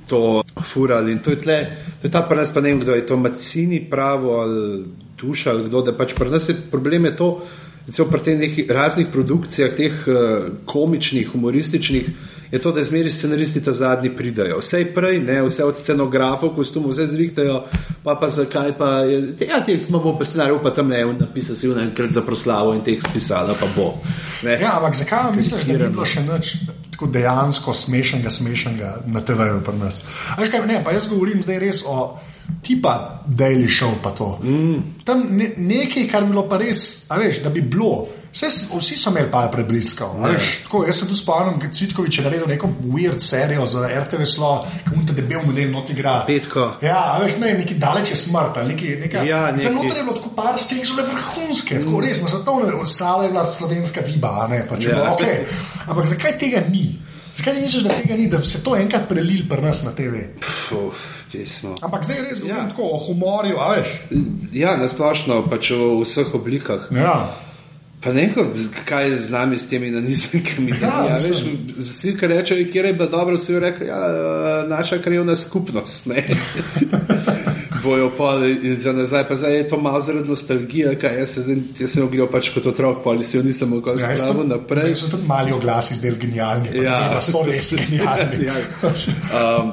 to furali. In to je, tle, to je ta pri nas, pa ne vem, kdo je to, Macini pravo ali duša ali kdo, da pač pri nas je problem je to, recimo pri teh raznih produkcijah, teh uh, komičnih, humorističnih, je to, da zmeri scenaristi ta zadnji pridajo. Vse prej, ne, vse od scenografov, kostumov, vse zrihtajajo, pa pa zakaj pa je, ja, te bo pa scenarij, pa tam ne, napisal si enkrat za proslavo in teh spisala, pa bo. Ne. Ja, ampak zakaj misliš, da ni bilo še nič tako dejansko smešnega, smešnega na TV-ju pri nas? Veš kaj, ne, pa jaz govorim zdaj res o tipa Daily Show pa to. Mm. Tam ne, nekaj, kar bi bilo pa res, veš, da bi bilo. Vse, vsi so imeli par prebliskov. a veš, Tako, jaz se tu spomnim, da Cvitkovič je naredil neko weird serijo za RTV Slo, ki mu ta debel model not igra. Petko. Ja, veš, ne, neki daleč je smrt. Neki, neka, Ja, Tam neki- noter je bilo tako par scen, ki so bile vrhunske, tako res, no, svetovne, ostale je bila slovenska viba, ne, pač, Ja. ja. okay. ampak zakaj tega ni? Zakaj ti misliš, da tega ni, da se to enkrat prelil pri nas na TV? Uf. Ampak zdaj res govorim ja. tako o humorju, a veš. Ja, nasplošno pač v vseh oblikah. Ja. Pa ne kaj je z nami, s temi nanizankami. Ja, Ja, veš, mislim. vsi, ki rečejo, kje je bilo dobro, vsi rekli, ja, naša krajovna skupnost. Bojo pa za nazaj, pa zdaj je to malo zaradi nostalgije, kaj jaz, se zdaj, jaz sem ogledal pač kot otrok, pa ali si jo nisem mogel Ja, spraviti tudi- naprej. so tudi mali oglasi zdaj genialni. pa Ja. ne, da so res genialni. Ja. Um,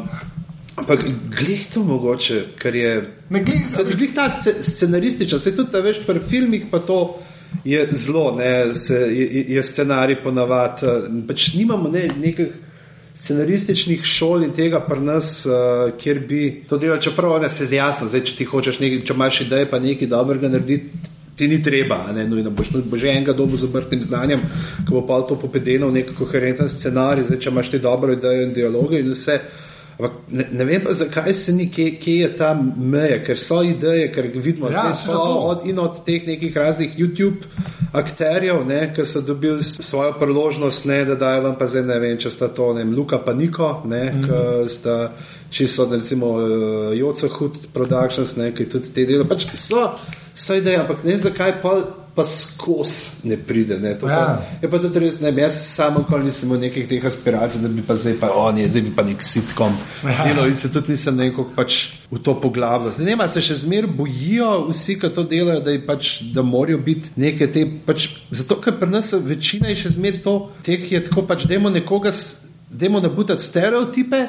ampak glej to mogoče, ker je. Ne, glej, Ta, glih ta sce- scenarističen, se tudi, veš, pri filmih pa to je zelo, ne, se, je, je scenarij ponavadi. eh, Pač nimamo ne, nekih scenarističnih šol in tega pri nas, uh, kjer bi to delali, čeprav ne se zjasno, zdaj, če ti hočeš nekaj, če imaš ideje, pa nekaj dobrega narediti. Ti ni treba, ne nujno boš, boš že enega dobu z obrtnim znanjem, ki bo pa to popedeno v nek koherenten scenarij, zdaj če imaš ti dobro idejo in dialoge in vse. Ampak ne, ne vem pa, zakaj se ni, kje, kje je ta meja, ker so ideje, ker vidimo, Ja, da saj so zato. od, in od teh nekih raznih YouTube akterjev, ne, ki so dobili svojo priložnost, ne, da dajo vam pa zdaj ne vem, če sta to ne, vem, Luka pa Niko, ne, mm. -hmm. ki sta čisto, da recimo uh, Joco Hud Productions, ne, ki tudi te dela. Pač so, so ideje, ampak ne vem, zakaj pa. Pa skozi ne pride. Ne, to Ja. pa, je pa tudi res, ne, jaz samo nikoli nisem imel nekih teh aspiracij, da bi pa zdaj pa on je, zdaj bi pa nek sitkom Ja. delal in se tudi nisem nekako pač v to. Zdaj, ne vem, a se še zmeraj bojijo vsi, ki to delajo, da, pač, da morajo biti neke te. Pač, zato, ker pri nas večina je še zmeraj to, teh je tako pač, dajmo nekoga, s- dajmo nabutati stereotipe.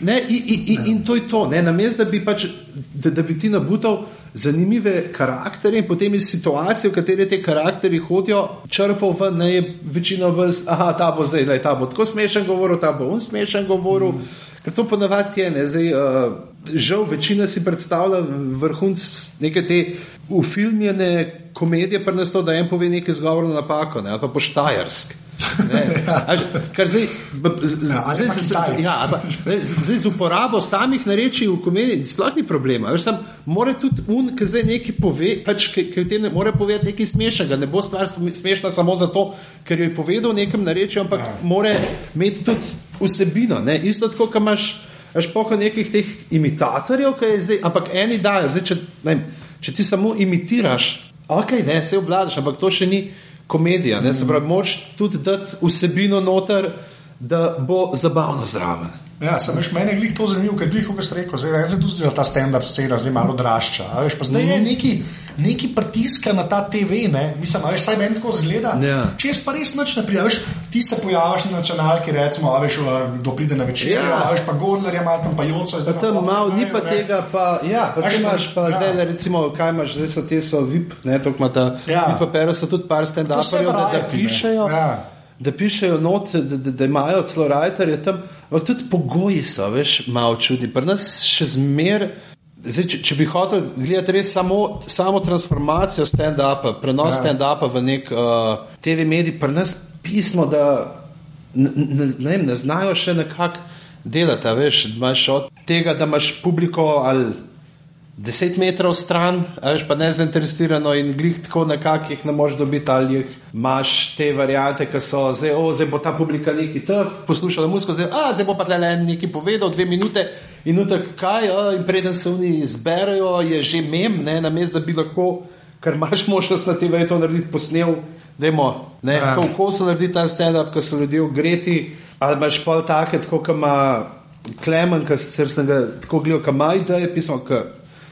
Ne, in, in, in, in to je to, namesto da, bi pač, da, da bi ti nabutal zanimive karakterje in potem iz situacije, v kateri te karakterji hodijo, črpal ven, ne je večina vas, aha, ta bo zdaj, lej, ta bo tako smešen govoril, ta bo on smešen govoril. Mm. Ker to ponavadi je, ne, zdaj, uh, žal večina si predstavlja vrhunc neke te ufilmljene komedije, pa nas to, da en pove nekaj zgovorno napako, ne, ali pa poštajarsk. Zdaj, z- uporabo samih narečij v komediji sploh ni problema. Veš, sam, mora tudi un, ki zdaj nekaj pove, pač, v tem ne more povedati nekaj smešnega. Ne bo stvar sm- smešna samo zato, ker jo je povedal v nekem narečju, ampak ja. mora imeti tudi vsebino. Ne? Isto tako, kot imaš. Veš, poho nekih teh imitatorjev, ki je zdaj, ampak eni dajo, zdaj, če, ne, vem, če ti samo imitiraš, ok, ne, se obvladaš, ampak to še ni komedija. Ne, se pravi, moraš tudi dati vsebino noter, da bo zabavno zraven. Ja, sem veš, meni je glih to zanimivo, ker glih, kot ste rekel, zdaj se tu zdaj ta stand-up scena zdaj malo odrašča. a Veš, pa zdaj Mhm. je neki, neki pritiska na ta TV, ne? mislim, a veš, saj meni tako zgleda. Ja. Če jaz pa res nič ne pridem, veš, ti se pojaviš na nacionalki, recimo, a veš, kdo pride na večer, Ja. ja. a veš, pa Godler je malo tam pa joco. Pa tam malo ni pa tega, pa, ja, pa Veš, imaš pa ja. zdaj, le, recimo, kaj imaš, zdaj so te so VIP, ne, to ima ta Ja. VIP papero, so tudi par stand-uperjev, da, da variety, ne. pišejo. Ja. Da pišejo not, da, da, da imajo celo rajterje tam, ampak tudi pogoji so, veš, malo čudni. Pri nas še zmer, zdaj, če, če bi hotel gledati res samo, samo transformacijo stand-upa, prenos Ja. stand-upa v nek uh, TV medij, pri nas pismo, da ne, ne, ne, ne znajo še nekako delati, veš, imaš od tega, da imaš publiko ali. Deset metrov stran, veš pa ne zainteresirano in glih tako nekako jih ne moreš dobiti, ali jih imaš te variante, ki so zdaj, o, zdaj bo ta publika neki tf, poslušala muziko, zdaj, a, zdaj bo pa en neki povedal, dve minute in utek kaj, a, in preden se oni zberejo, je že mem, ne, na mestu, da bi lahko, ker imaš možnost na TV to narediti, posnel, dajmo, ne, Ja. ja. kako se naredi ta stand-up, ko so ljudje ogreti, ali imaš pol take, tako kot ima Klemen, ki sem ga tako gledal, ki ima ideje, pismo, ki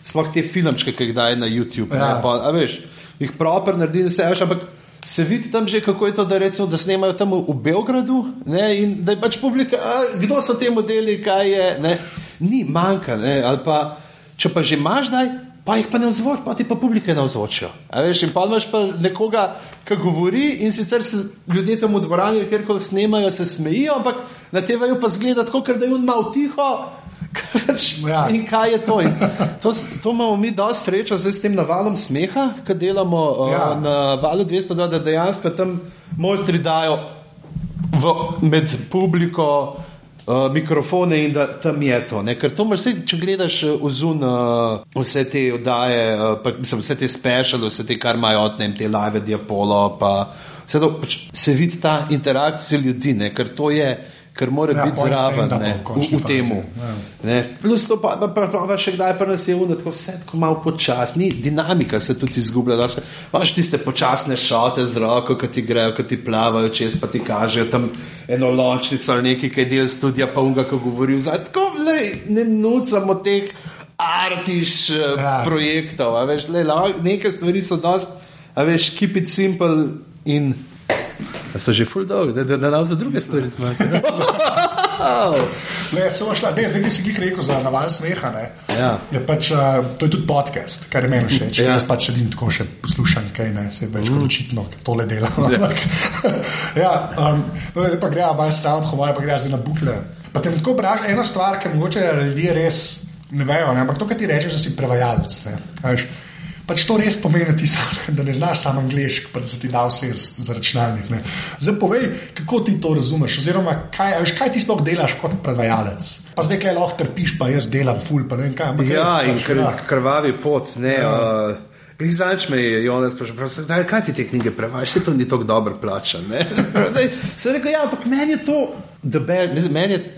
sploh te filmčke, ki jih daje na YouTube. Ja. Ne, pa, a veš, jih proper naredi a veš, ampak se vidi tam že, kako je to, da, recimo, da snemajo tam v, Beogradu ne, in da je pač publika, a, kdo so ti modeli, kaj je. Ne, ni manjka, ne, ali pa če pa že imaš, daj. Pa jih pa ne vzvočijo, pa ti pa publike ne vzvočijo. In pa imaš pa nekoga, ki govori, in sicer se ljudje tam v dvorani, kjer koli snemajo, se smejijo, ampak na TV-ju pa zgleda tako, ker da je on malo tiho. Ja. In kaj je to? In to, to imamo mi dosti srečo zdaj s tem navalom smeha, ki delamo Ja. ja. uh, na valu 202, da dejansko tam mojstri dajo v, med publiko. Uh, mikrofone in da tam je to. Ne? Ker to imaš, če gledaš ozun, uh, vse te oddaje, uh, pa, mislim, vse te speciale, vse te, kar imajo od ne, te live, diapolo, pa vse to, pač, se vidi ta interakcija ljudi, ne? ker to je ker mora Ja, biti zraven ne, v v, fazi, ja. Plus to pa, pa, pa, pa, pa še kdaj pa nas je uno, tako vse tako malo počasni, dinamika se tudi izgublja. dosti. Imaš tiste počasne šote z roko, ki ti grejo, ki ti plavajo čez, pa ti kažejo tam eno lončnico ali nekaj, kaj del studija, pa unga, ko govori zdaj, tako lej, ne nucamo teh artiš Ja. ja. projektov, veš, lej, neke stvari so dost, a veš, keep it simple in so že full dog, da, da, da nam za druge stvari zmanjka. Ne, samo šla, ne, zdaj ki si jih rekel za naval smeha. Ne, Ja. je pač, uh, to je tudi podcast, kar je meni všeč. Ja. Ja. Jaz pač sedim tako še poslušam, kaj ne, se več kot očitno, ker tole delam. ampak, ja, um, no, pa gre malo stran od homoja, pa gre zdaj na bukle. Pa te tako braš ena stvar, ki mogoče ljudje res ne vejo, ne, ampak to, kar ti rečeš, da si prevajalec. Ne, veš, Pač to res pomeni, da, sam, da ne znaš samo angliško, pa da se ti da vse za računalnik. ne. Zdaj povej, kako ti to razumeš, oziroma kaj, veš, kaj ti sploh delaš kot prevajalec. Pa zdaj kaj lahko trpiš, pa jaz delam ful, pa ne vem kaj. ampak Ja, res, in pač, kr, krvavi pot. Ne, ja. uh, Znaš me je, Jonas, sprašal, kaj, kaj ti te knjige prevajaš, se to ni tako dobro plačan. ne?" Zdaj, Sem rekel, ja, ampak meni je to, mislim, meni je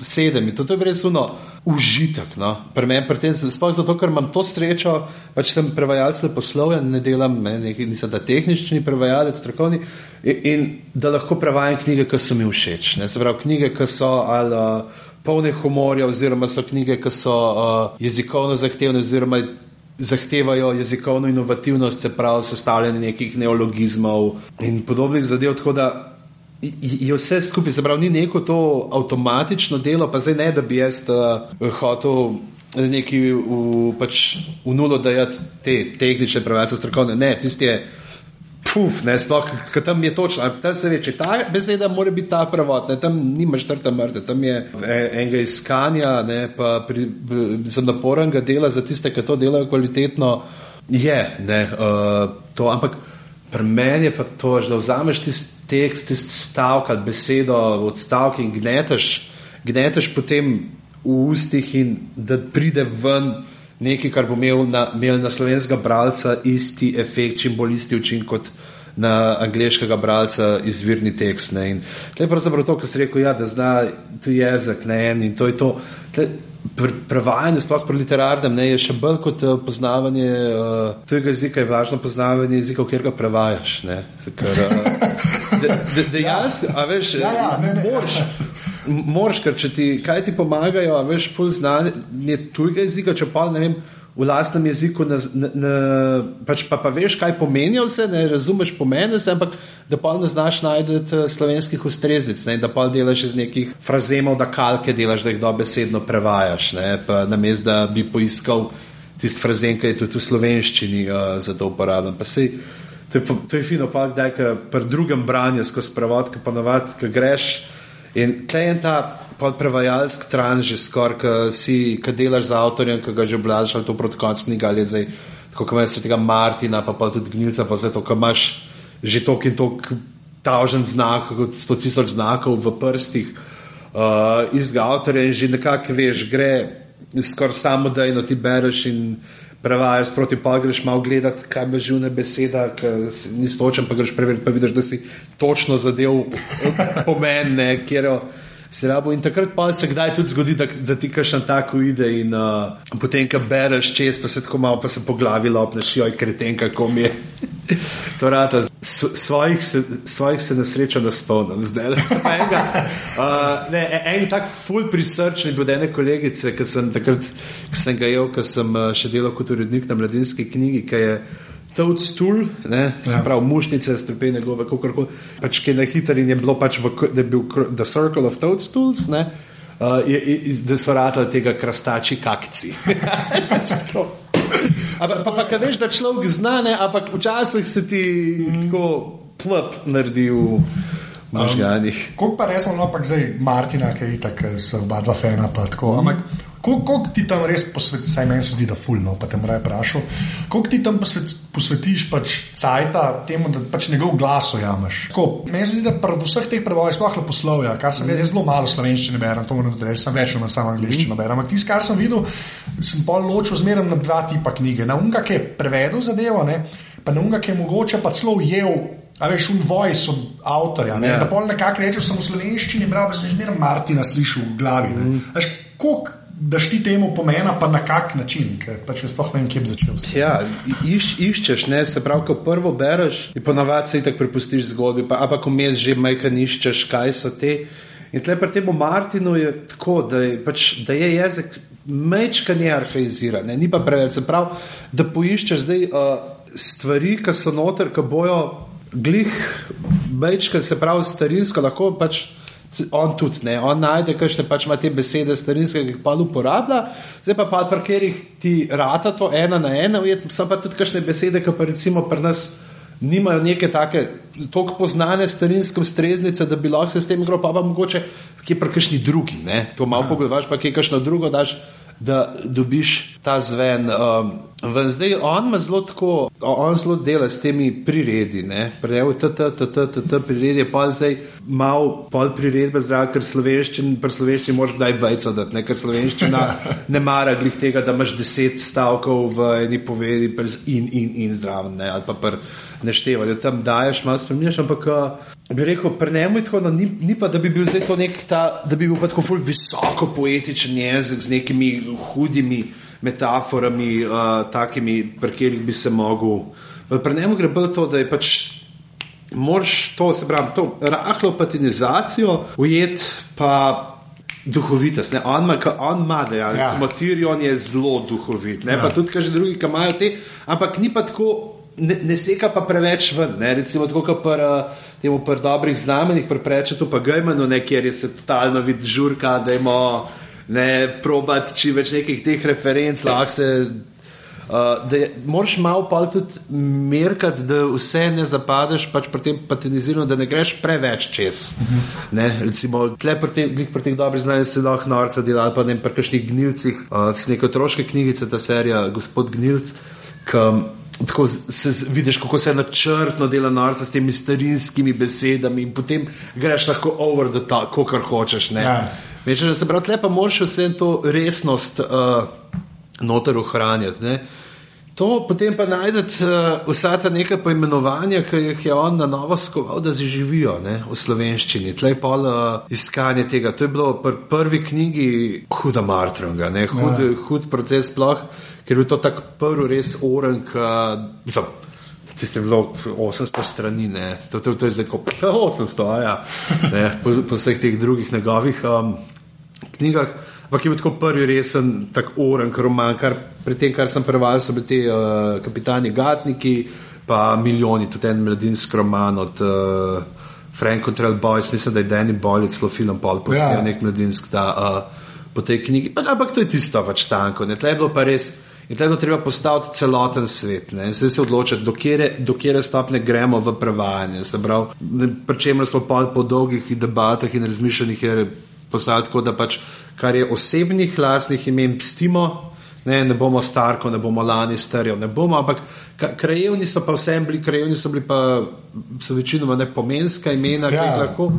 sedem to, to je res uno užitek. No? Pri meni, pri tem, sploh zato, ker imam to srečo, pač sem prevajalec leposlovja, ne delam, ne, nekaj, nisem da tehnični prevajalec, strokovni in, in da lahko prevajam knjige, ki so mi všeč. Ne? Se pravi, knjige, ki so ali. Uh, Polne humorja, oziroma so knjige, ki so uh, jezikovno zahtevne, zahtevajo jezikovno inovativnost, se pravi, sestavljanje nekih neologizmov in podobnih zadev. Tako da je- vse skupaj, se pravi, ni neko to avtomatično delo, pa zdaj ne, da bi jaz uh, hotel neki v, pač v nulo dajati te tehnične prevajalce, strokovne. Ne, tisti je. Puf, ne, sploh, ker tam je točno, ampak tam se reče, ta beseda mora biti ta pravot, ne, tam nimaš trta mrte, tam je e- enega iskanja, ne, pa pri, b- za napornega dela za tiste, ki to delajo kvalitetno, je, ne, uh, to, ampak pri meni je pa to, da vzameš tisti tekst, tisti stavek ali besedo v odstavki in gneteš, gneteš potem v ustih in da pride ven nekaj, kar bo imel na, imel na slovenskega bralca isti efekt, čim bolj isti učinek kot na angliškega bralca izvirni tekst. Ne. In to je pravzaprav to, kar si rekel, ja, da zna tu jezik ne, in to je to. Tle, prevajanje, sploh pri literarnem, ne, je še bolj kot uh, poznavanje uh, tujega jezika, je važno poznavanje jezika, kjer ga prevajaš. Ne, ker, uh, de, de, dejansko, a veš, Ja, ja, ne, ne, moraš, ja. moraš, ker če ti, kaj ti pomagajo, a veš, ful znanje tujega jezika, če pa ne vem, v lastnem jeziku, na, na, na, pač pa, pa veš, kaj pomenijo vse, ne razumeš pomeni vse, ampak da pa ne znaš najti eh, slovenskih ustreznic, ne, da pa delaš iz nekih frazemov, da kalke delaš, da jih dobesedno prevajaš, ne, pa namesto da bi poiskal tisti frazem, ki je tudi v slovenščini uh, za to uporaben. Pa to je, pa- to je fino, pa da je pri drugem branju skozi prevod, ki ponovadi, ki greš. In tle je ta podprevajalski tran že skoraj, ki si, ki delaš z avtorjem, ki ga že oblažeš, ali to proti koncu knjige, ali zdaj, tako kot imaš tega Martina, pa, pa tudi Gnilca, pa zdaj to, ko imaš že tok in tok tavžen znak, kot 100 tisoč znakov v prstih uh, istega avtorja in že nekako veš, gre skoraj samodejno ti bereš in prevajaš proti pa greš malo gledati, kaj bi živne beseda, ki nisi točen, pa greš preveriti, pa vidiš, da si točno zadev pomen, ne, kjer jo si rabo. In takrat pa se kdaj tudi zgodi, da, da ti kašan tako ide in uh, potem, ko bereš čez, pa se tako malo, pa se po glavi lopneš, joj, kreten, kako mi je. To rata, S- svojih se, svojih se nesreča ne spomnim, zdaj le sem enega. Uh, ne, e- en tak ful prisrčni bil od ene kolegice, ki sem takrat, ki sem ga jel, ki sem uh, še delal kot urednik na mladinski knjigi, ki je Toadstool, ne, se Ja. pravi mušnice, strupene gobe, kako koli, pač ki je na hitri in je bilo pač v, da je bil The Circle of Toadstools, ne, uh, je, je, da so ratali tega krastači kakci. Ampak pa, pa, pa veš, da človek zna, ne, ampak včasih se ti tako plop naredi v možganih. Koliko pa resno, no, pa zdaj Martina, ki je tako, so oba dva fena, pa tako. Ampak koliko ti tam res posvetiš, saj meni se zdi, da fulno, pa te morajo vprašati, koliko ti tam posvet, posvetiš pač cajta temu, da pač njegov glas ojameš. Tako, Meni se zdi, da pred vseh teh prevojih, sploh leposlovja, kar sem jaz zelo malo slovenščine berem, to moram reči, sem več na samo angliščino berem. Ampak tisto, kar sem videl, sem pol ločil zmeraj na dva tipa knjige. Na unga, ki je prevedel zadevo, ne, pa na unga, ki je mogoče pa celo ujel A veš, v voice od avtorja. Ne? Ja. Da pol nekako rečeš, sem v slovenščini bral, pa sem zmeraj Martina slišal v glavi. Mm. Veš, koliko daš ti temu pomena, pa na kak način, ker pač sploh ne vem, kje bi začel. Ja, iš, iščeš, ne, se pravi, ko prvo bereš, in ponavadi se tako prepustiš zgodbi, pa ampak vmes že majhen iščeš, kaj so te. In tle pri tem Martinu je tako, da je, pač, da je jezik mečkanje arhaiziran, ne, ni pa preveč. Se pravi, da poiščeš zdaj uh, stvari, ki so noter, ki bojo glih, mečkanje, se pravi, starinsko, lahko pač. On tudi ne, on najde, kakšne pač ima te besede starinske, ki jih pa uporablja, zdaj pa pa pri katerih ti rata to ena na ena, ujet, so pa tudi kakšne besede, ki pa recimo pri nas nimajo neke take, toliko poznane starinske streznice, da bi lahko se s tem igral, pa pa mogoče kje pri kakšni drugi, ne, to malo pogledaš, pa kje kakšno drugo daš, da dobiš ta zven. Um, ven. zdaj on ima zelo tako, on zelo dela s temi priredi, ne, prejel t, t, t, t, t, t priredi, pa zdaj mal pol priredbe zraven, ker slovenščin, pri slovenščini moraš kdaj vejco dati, ne, ker slovenščina ne mara glih tega, da imaš deset stavkov v eni povedi in, in, in zraven, ne, ali pa pr neštevati, da tam daješ, malo spremljaš, ampak uh, bi rekel, pri njemu je tako, no, ni, ni pa, da bi bil zdaj to nek ta, da bi bil pa tako ful visoko poetičen jezik z nekimi hudimi metaforami, uh, takimi, pri katerih bi se mogel. Pri njemu gre bolj to, da je pač. Moraš to, se pravi, to rahlo patinizacijo ujeti, pa duhovitost. Ne? On ima, on ima da ja, recimo, Tirion je zelo duhovit, ne ja. pa tudi, kaže drugi, ki imajo te, ampak ni pa tako. Ne, ne seka pa preveč ven, ne? recimo tako, kot pri temu pri dobrih znamenjih, pri prečetu pa Gajmanu, kjer je se totalno vid žurka, da imamo ne probati čim več nekih teh referenc, lahko se. Uh, da je, moraš malo pa tudi merkati, da vse ne zapadeš pač pri tem patiniziranju, da ne greš preveč čez. Uh -huh. ne, recimo, tle pri teh, pri teh dobrih znanjih se lahko norca dela, ali pa ne pri kakšnih gnilcih, uh, s neko otroške knjigice, ta serija Gospod Gnilc, ki tako se vidiš, kako se načrtno dela norca s temi starinskimi besedami in potem greš lahko over the top, kar hočeš. Ja. Veš, da se pravi, tle pa moraš vse to resnost uh, noter ohranjati. Ne? To potem pa najdete uh, vsa ta neka poimenovanja, ki jih je on na novo skoval, da zaživijo ne, v slovenščini. Tlej pol uh, iskanje tega. To je bilo v prvi knjigi huda Martronga, hud, ja. hud proces sploh ker je to tako prvi res oren, ki je bilo 800 strani, ne, to, to, to je zdaj kot 800, ja, ne, po, po vseh teh drugih njegovih um, knjigah. Ampak je bil tako prvi resen, tako oren, roman, kar pri tem, kar sem prevajal, so bili ti uh, kapitani Gatniki, pa milijoni, tudi en mladinski roman od uh, Frank Control Boys, mislim, da je Danny Boyle, celo film, pol posnel ja. nek mladinski, da uh, po tej knjigi. Pa, ampak to je tisto pač tanko, ne, tle je bilo pa res. In tako je treba postaviti celoten svet, in se, se odločiti, do kere stopne gremo v prevajanje. Pri čemer smo pa po dolgih debatah in razmišljanjih je postaviti tako, da pač kar je osebnih, lasnih imen, pstimo. Ne, ne bomo starko, ne bomo lani starjo, ne bomo, ampak krajevni so pa vsem bili, krajevni so bili pa so večinoma ne pomenska imena, ja. ki jih lahko.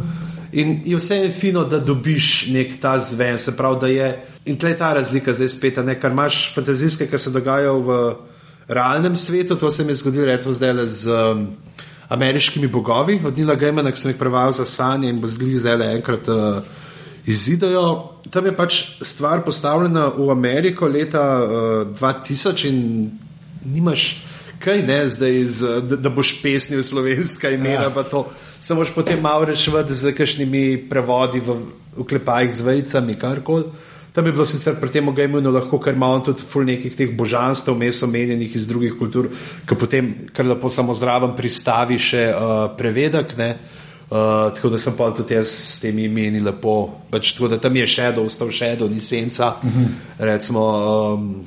In je vse je fino, da dobiš nek ta zven, se pravi, da je. In tle je ta razlika zdaj spet, ne, kar imaš fantazijske, ki se dogajajo v realnem svetu. To se mi je zgodilo, recimo, zdaj z um, ameriškimi bogovi, od Nila Gejmana, ki sem jih prevajal za sanje in bo zgolj zdaj enkrat uh, izidajo. Tam je pač stvar postavljena v Ameriko leta uh, 2000 in nimaš kaj ne zdaj, z, da, da boš pesnil slovenska imena, ja. pa to se moš potem malo rešiti z kakšnimi prevodi v uklepajih z vejcami, karkoli. Tam je bilo sicer pri tem ogajmenu lahko, ker ima on tudi ful nekih teh božanstv, mes omenjenih iz drugih kultur, ki potem kar lepo samo zraven pristavi še uh, prevedek, ne. Uh, tako da sem pa tudi jaz s temi imeni lepo, pač tako da tam je do, ostal do, ni senca, uh -huh. recimo. Um,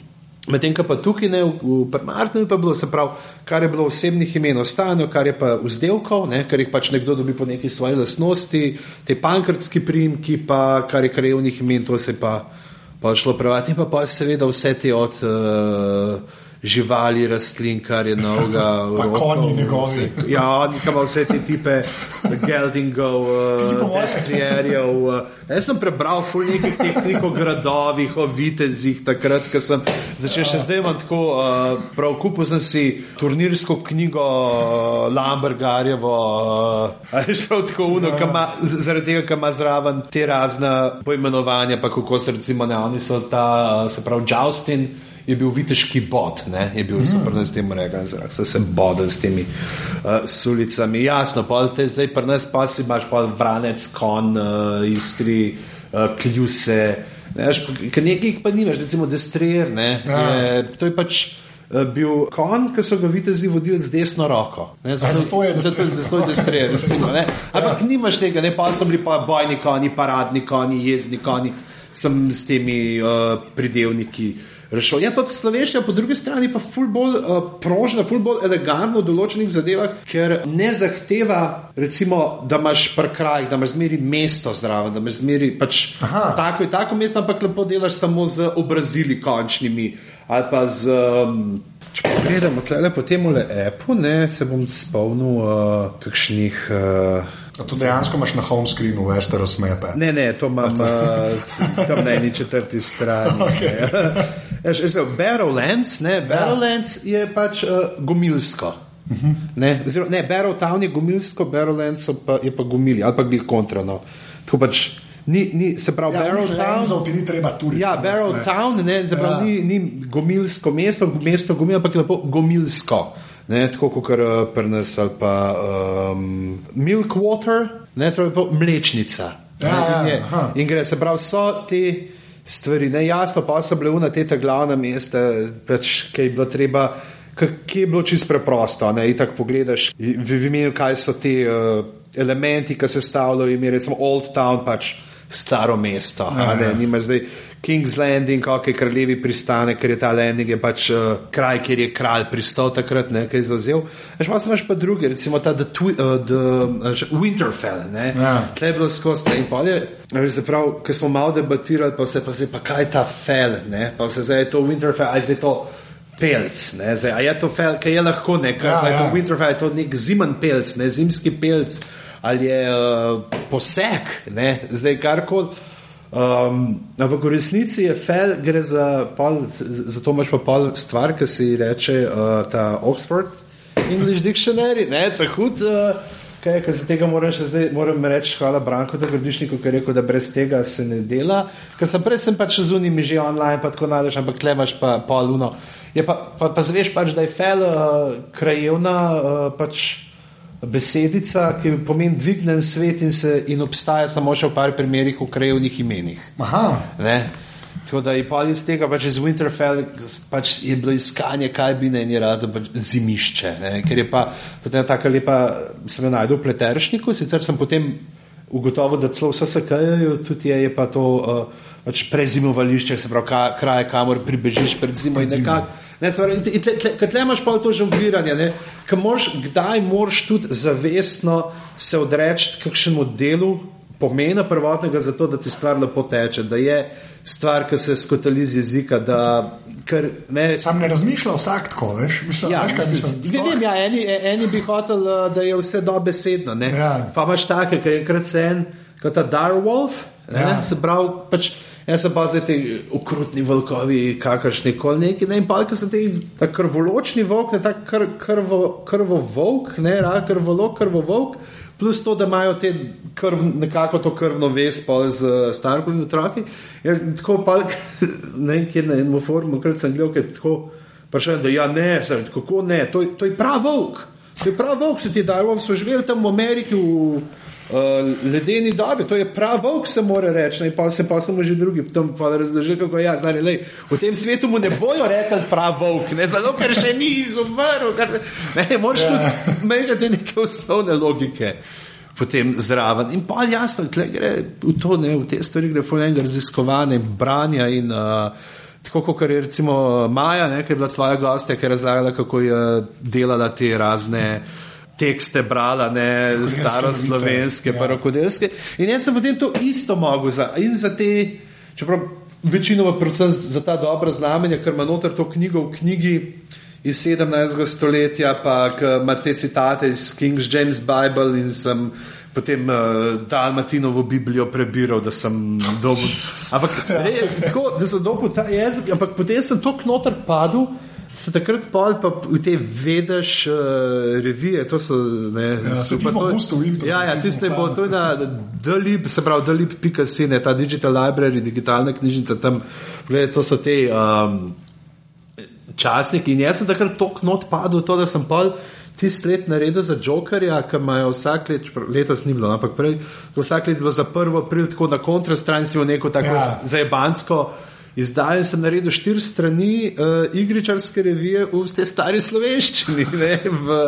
Medtem pa tukaj ne, v, v Martinu pa je bilo, se pravi, kar je bilo osebnih imen ostane, kar je pa vzdelkov, ne, ker jih pač nekdo dobi po neki svoji lasnosti, te pankrtski primki, pa kar je krajevnih imen, to se pa, pa šlo prevati, pa pa seveda vse te od uh, živali, rastlin, kar je novega. Pa konji njegovi. Ja, nekam vse te tipe Geldingov, uh, Estrierjev. Uh, jaz sem prebral ful nekih tehnik o gradovih, o vitezih, takrat, ko sem začel še zdaj imam tako, uh, prav kupil sem si turnirsko knjigo uh, Lambergarjevo, uh, ali prav tako uno, ja. zaradi tega, ker ima zraven te razne poimenovanja, pa kako se recimo ne, oni so ta, se pravi, Justin je bil viteški bod, ne? je bil mm. da s tem rekam, da se sem bodil s temi uh, sulicami. Jasno, pa te zdaj pri nas pa si imaš pa vranec, kon, uh, iskri, uh, kljuse. Ne, nekaj pa nimaš, recimo destrer. Ja. To je pač uh, bil kon, ki so ga vitezi vodili z desno roko. Ne, zato, zato je zato, zato destrer. Recimo, Ampak ja. nimaš tega, ne pa so bili pa bojni koni, paradni koni, jezni koni, sem s temi uh, pridelniki rešil. Je pa slovenščina po drugi strani pa ful bolj uh, prožna, ful bolj elegantna v določenih zadevah, ker ne zahteva, recimo, da imaš par kraj, da imaš zmeri mesto zraven, da imaš zmeri pač tako in tako mesto, ampak lepo delaš samo z obrazili končnimi ali pa z. Um, Če pogledamo po tem Apple, ne, se bom spomnil uh, kakšnih. Uh, A to dejansko imaš na home screenu, veste, razmepe. Ne, ne, to imam uh, tam na eni četrti strani. okay. Barrowlands, ne, Barrowlands je pač uh, gomilsko. Uh -huh. Ne, ne Barrowtown je gomilsko, Barrowlands pa, je pa gomili, ali pa bi jih kontrano. Tako pač. Ni, ni, se pravi, ja, Barrowtown. Ti ni treba tu reči. Ja, Barrowtown, ne, se pravi, ja. ni, ni gomilsko mesto, mesto gomil, ampak je lepo gomilsko ne, tako kot uh, prnes ali pa um, milk water, ne, se pravi, mlečnica. Ja, ne, ja, in gre se pravi, so te stvari, ne jasno, pa so bile una te glavna mesta, pač, ki je bilo treba. Ki je bilo čisto preprosto, ne, in tako pogledaš, v imenu, kaj so ti uh, elementi, ki se stavljajo, ime recimo Old Town, pač staro mesto. Ja, ne, ja. Nima zdaj King's Landing, kako je kraljevi pristane, ker je ta landing je pač uh, kraj, kjer je kralj pristal takrat, ne, kaj je zauzel. Veš, pa imaš pa druge, recimo ta The, Twi uh, the uh, Winterfell, ne. Ja. Tle je bilo skozi in polje. Zaprav, ker smo malo debatirali, pa se pa zdaj, pa kaj je ta fel, ne, pa se zdaj je to Winterfell, ali zdaj to pelc, ne, zdaj, a je to fel, kaj je lahko, ne, kaj ja, ja. to Winterfell, je to nek zimen pelc, ne, zimski pelc, ali je uh, poseg, ne, zdaj karkoli. Um, ampak v resnici je fel, gre za pol, zato imaš pa pol stvar, ki se ji reče uh, ta Oxford English Dictionary, ne, tako hud. Uh, Kaj, kaj za tega moram, zdaj, moram reči, hvala Branko, da gradišniku, ki je rekel, da brez tega se ne dela. Ker sem prej sem pač zunimi že online, pa tako najdeš, ampak tlemaš pa poluno. Pa, pa, pa zveš pač, da je fel uh, krajevna uh, pač besedica, ki pomeni dvignen svet in, se, in obstaja samo še v par primerih v krajovnih imenih. Tako da je pa iz tega, pač iz Winterfell, pač je bilo iskanje, kaj bi naj rado pač zimišče. Ne? Ker je pa potem tako lepa, sem jo najdel v pleteršniku, sicer sem potem ugotovil, da celo vse se kajajo, tudi je, je pa to uh, pač prezimovališče, se pravi, ka, kraj, kamor pribežiš pred zimo in nekako. Kaj tle imaš pa to žongliranje, kdaj moraš tudi zavestno se odreči kakšnemu delu pomena prvotnega, zato da ti stvar lepo teče, da je stvar, ki se skotali z jezika. Da, ker, ne, Sam ne razmišlja vsak tako, veš? Mislim, ja, veš, mislim, mislim, vem, ja, eni, eni bi hotel, da je vse dobesedno. Ja. Pa imaš take, je enkrat se en, kot ta Darwolf, ja. se pravi. Pač, Jaz sem pa zdaj ti ukrutni volkovi, kakršni koli neki, ne, in pa ki so ti ta krvoločni volk, ne ta kr, krvo, krvo volk, ne, ra, krvolo, krvo volk, plus to, da imajo te krv, nekako to krvno vez z starimi otroki. Ja, tako pa ne, kje na enem forumu, kar sem gledal, ker tako vprašajo, da ja, ne, zdaj, kako ne, to, to je prav volk. To je prav volk, se ti dajo, so živeli tam v Ameriki. V, uh, ledeni dobi, to je prav volk, se mora reči, in pa se pa samo že drugi tam razložili, kako je. Ja, znali, lej, v tem svetu mu ne bojo rekli prav volk, ne zato, ker še ni izumrl. Ne, moraš tudi ja. imeti neke osnovne logike. Potem zraven. In pa jasno, gre v to, ne, v te stvari, gre v enega raziskovanja, branja. In, uh, tako kot je recimo Maja, ne, ki je bila tvoja gostja, ki je razlagala, kako je delala te razne. Hmm tekste brala, ne staroslovenske, ja. pa rokodelske. In jaz sem potem to isto mogel za, in za te, čeprav večinoma predvsem za ta dobra znamenja, ker ima noter to knjigo v knjigi iz 17. stoletja, pa ima te citate iz King James Bible in sem potem uh, Dalmatinovo Biblijo prebiral, da sem dobil. Ampak, re, tako, da sem dobil ta jezik, ampak potem sem to knoter padel. Se takrat pol pa v te vedeš uh, revije, to so ne, Ja, pustili v internetu, Ja, ja, ti tiste bo to je na Dalib, se pravi Dalib.si, ne, ta digital library, digitalna knjižnica tam, gledaj, to so te um, časniki in jaz sem takrat tok not padel to, da sem pol tisti let naredil za Jokerja, ki imajo vsak let, letos ni bilo, no, ampak prej, vsak let bilo za prvo april, tako na kontrastran si v neko tako Ja. ja. Izdajen sem naredil štiri strani uh, igričarske revije v tej stari slovenščini. Ne, v,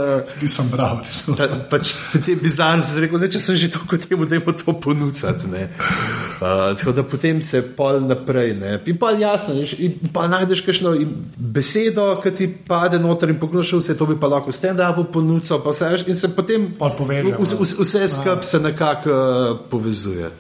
Ti sem bral, res. Pa, pač te bizarne sem rekel, zdaj, če sem že tako temu, da je to ponuditi. Uh, tako da potem se pol naprej. Ne. In pa jasno, veš, in pa najdeš kakšno besedo, ki ti pade noter in pokrošil vse, to bi pa lahko stand-upu ponudil, pa vse, veš, in se potem poveže, v- v- vse skupaj se nekako uh, povezuje.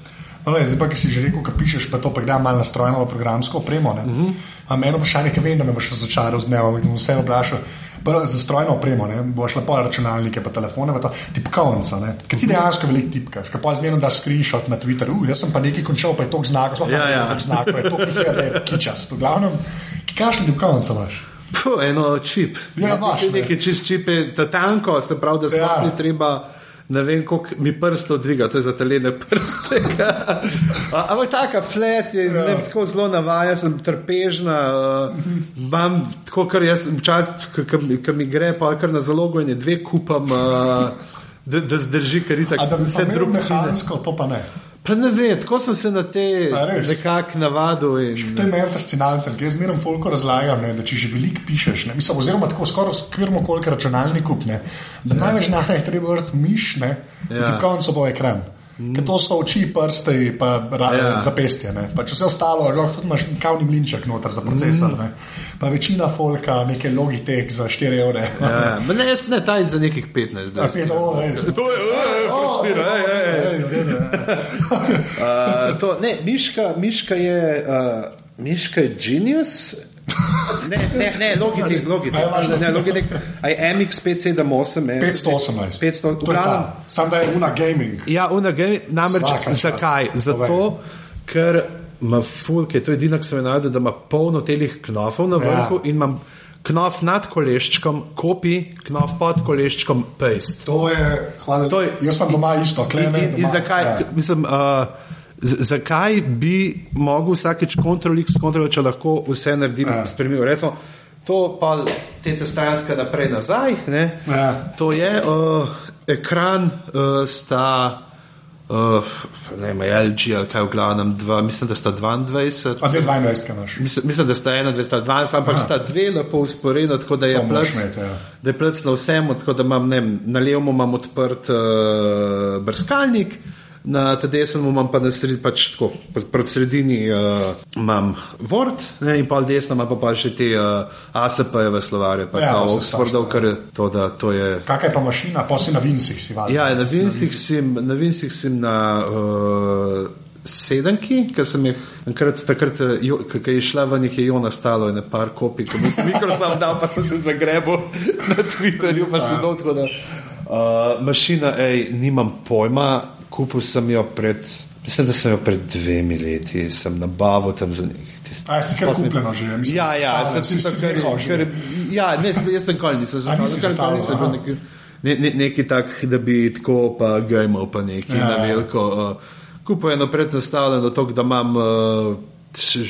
No, le, zdaj pa, ki si že rekel, kaj pišeš, pa to pa gledam malo na strojno programsko opremo. Uh -huh. Eno vprašanje, ki vem, da me boš začaral z dnevom, in vse vprašal. Prvo za strojno opremo, ne, boš lepo računalnike, pa telefone, pa to tipkovnica, ne, ker ti dejansko veliko tipkaš, ker pa zmerno daš screenshot na Twitter, uh, jaz sem pa nekaj končal, pa je to znak, sploh Ja, ne ja. vem, znakov, je to, ki je, da je kičast. V glavnem, kakšno tipkovnico imaš? Puh, eno čip. Ja, imaš, ne. nekaj čist čipe, ta tanko, se pravi, da sploh Ja. ja. ni treba. Ne vem, koliko mi prstov dviga, to je za telene prste. A- Ampak taka flat je, ja. ne, vem, tako zelo navaja, sem trpežna. Uh, imam tako, kar jaz včasih, ki mi gre, pa kar na zalogo in je dve kupam, uh, da, da zdrži, ker je A da tako vse se drugo. mehansko, to pa ne. Pa ne vem, tako sem se na te nekako navadil. In, To je meni fascinantno, ker jaz zmeraj folko razlagam, ne, da če že veliko pišeš, ne, mislim, oziroma tako skoraj skrbno, koliko računalnik kup, ne, da največ znanja je treba vrti miš, ne, ja. Ja. in ti konco bo ekran. Ker to so oči, prste, pa ra, ja. Ja. zapestje. Ne. Pa če vse ostalo, lahko tudi imaš kavni mlinček noter za procesor. Ne. Pa večina folka, neke logitek za 4 evre. ja, ne, jaz ne taj za nekih 15. Ja, pet, o, ej. To je, ej, O, ej, ej, ej. ej, v redu, ja. Uh, to, ne, Miška, Miška je, uh, Miška je genius. Ne, ne, ne, Logitech, Logitech, važno. ne, Logitech, MX578, eh, 518. 500, To je v glavnem, ta. Sam da je una gaming. Ja, unage, namreč Svaka zakaj? Zato, ker ima fulke, to je edino, kar sem jo najdel, da ima polno telih knofov na vrhu Ja. in imam knof nad koleščkom, kopi, knof pod koleščkom, paste. To je, hvala, To je- jaz imam doma isto, In, kleme. in, in doma, zakaj, ja. mislim, uh, z, zakaj bi mogel vsakeč kontrolik s kontrolom, če lahko vse naredim, Ja. ja. spremem? Recimo, to pa te testanske naprej nazaj, ne? Ja. to je uh, ekran, uh, sta. Uh, ne vem, LG ali kaj v glavnem, dva, mislim, da sta 22. A te 22 imaš. Mislim, mislim, da sta ena, dve, sta dva, ampak Aha. sta dve lepo usporedno, tako da je To plc, imeti, ja. da je plc na vsem, tako da imam, ne vem, na levo imam odprt uh, brskalnik, na desnem imam pa na sredini, pač tako, pred, sredini uh, imam Word ne, in pa desno imam pa, pa še te uh, ASP-jeve slovarje, pa Ja, ja, Oxfordov, strašno, kar je to, da to je. Kakaj pa mašina, pa si na Vincih si vadil. Ja, na Vincih sem na, Vincih sem na uh, sedemki, ker sem jih enkrat, takrat, eh, ko je šla v njih, je jo nastalo in par kopij, ko mi Microsoft dal, pa sem se zagrebil na Twitterju, pa sem dol, tako da uh, mašina, ej, nimam pojma, kupil sem jo pred. Mislim, da sem jo pred dvemi leti sem nabavil tam za nekaj. A, si kar kupljeno že, mislim, Ja, ja, sem si kar, kar, ja, ne, jaz sem kol nisem zastavil, kar zastavil, nisem bil neki ne, ne, neki tak, da bi tako pa gajmal pa neki Ja, na ja. veliko. Uh, Kupo je eno prednastavljeno to, da imam uh,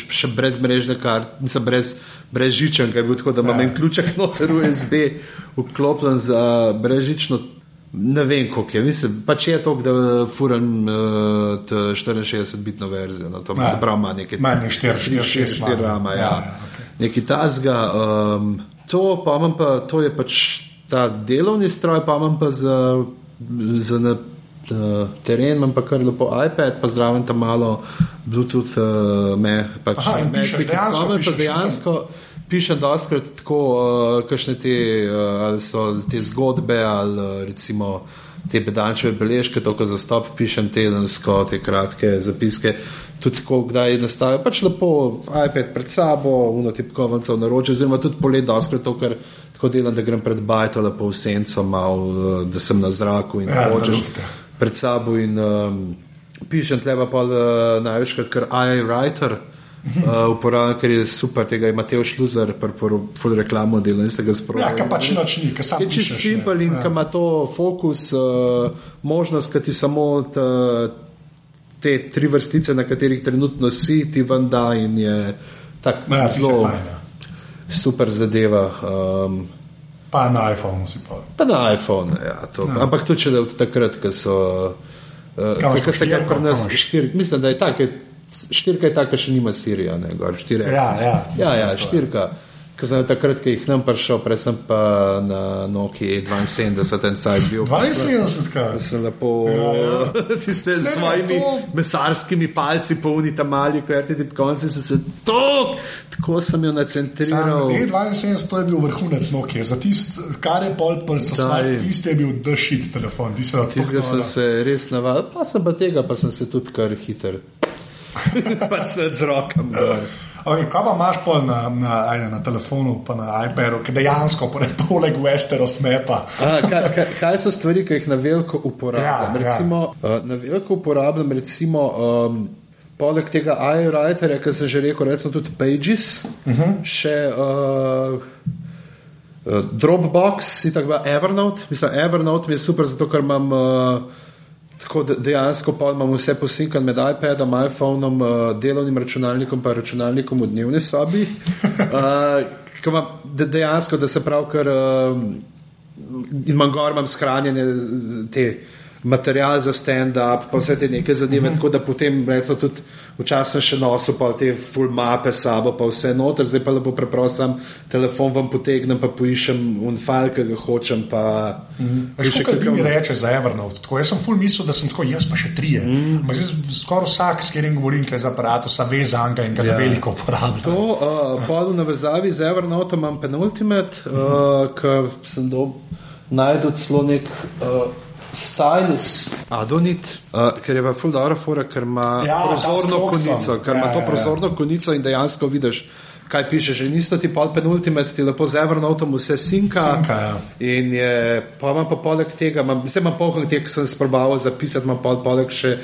še, brez mrežne karte, mislim brez, brez žičanke, bil tako, da imam ja. en ključek noter USB vklopljen za brezžično. Ne vem, koliko je. Mislim, pač je to, da furam uh, 64-bitno verzijo. No, to Ja. se pravi, ima nekaj Manj je 4, 4, 6, 4 rama. Ja, Ja, ja, okay. Nekaj tasga. Um, to pa imam pa, to je pač ta delovni stroj, pa imam pa za, za na, uh, teren, imam pa kar lepo iPad, pa zraven tam malo Bluetooth, uh, me, pač Aha, in pišeš, dejansko pa pišeš, dejansko pišem doskrat tako, uh, kakšne te, uh, ali so te zgodbe, ali uh, recimo te bedančeve beležke, to, ko za stop pišem tedensko, te kratke zapiske. Tudi, ko kdaj nastavijo, pač lepo iPad pred sabo, uno tipkovnico v naročju, oziroma tudi polet, doskrat to, ker tako delam, da grem pred bajto, lepo v senco, mal, da sem na zraku in Ja, hočeš naročite. pred sabo in um, pišem tleba pa uh, največkrat, ker AI writer. Uh, uporabljam, ker je super, tega je Mateo Šluzer, prvo reklamo dela in se ga Ja, sprožil. ka pač noč ni, ka sam Je čisto pišeš, ne. simpel in Ja. ja. ima to fokus, uh, možnost, da ti samo ta, te tri vrstice, na katerih trenutno si, ti ven da in je tako Ja, zelo fajn, ja. super zadeva. Um, Pa na iPhonu si pa. pa na iPhone, ja, to, ja. ampak tudi če da od takrat, ko so. Uh, Kaj se kar štirko? pri nas Kaj imaš? štir, mislim, da je tako. Štirka je taka, še nima Sirija, ne gor, štiri. Ja, ja, ja, ja je. štirka. Ker sem takrat, ko jih nam prišel, prej sem pa na Nokia 72 en cajt bil. pa sem- 72 krat. Sem lepo Ja, ja. tiste s ne, svojimi to- mesarskimi palci, polni tam mali, ko RTD konci sem se tok, tako sem jo nacentriral. E72 to je bil vrhunec Nokia. Za tist, kar je pol pr so Daj. smart, tiste je bil dešit telefon. Ti se na to Tistega sem se res navadil, pa sem pa tega, pa sem se tudi kar hiter. pa se z rokami. Okay, kaj pa imaš pol na, na, ajde, na telefonu, pa na iPadu, ki dejansko poleg, poleg Westeros mepa? A, kaj, kaj, kaj so stvari, ki jih na veliko uporabljam? Ja, ja. Recimo, uh, na veliko uporabljam, recimo, um, poleg tega iWriterja, ki sem že rekel, recimo tudi Pages, uh -huh. še uh, Dropbox, in tako naprej, Evernote. Mislim, Evernote mi je super, zato ker imam. Uh, Tako da dejansko pa imam vse posinkan med iPadom, iPhonom, uh, delovnim računalnikom, pa računalnikom v dnevni sobi. Uh, de, dejansko, da se pravkar uh, imam gor, imam shranjene te materiale za stand-up, pa vse te neke zadeve, tako da potem recimo tudi včasih še nosil pa te full mape sabo, pa vse noter, zdaj pa lepo preprosto telefon vam potegnem, pa poiščem un file, ki ga hočem, pa Veš, še kaj mi reče za Evernote? Tako, jaz sem full mislil, da sem tako, jaz pa še trije. Mm. Zdaj skoraj vsak, s katerim govorim, ki je za aparatusa, ve za anga in ga ja. Ja. veliko uporablja. To, uh, pa v navezavi z Evernote imam penultimate, uh, ker sem do, najdel celo nek uh, stylus. Adonit, uh, ker je v full dobro fora, ker ima Ja, ja, prozorno konico, ker ima Ja, to ja, ja. prozorno konico in dejansko vidiš. Kaj pišeš, že niste ti pol penultimate, ti lepo z Evernoteom vse sinka. Sinka, ja. In je, pa imam pa poleg tega, imam, vse imam polno teh, ki sem sprobaval zapisati, imam pol poleg še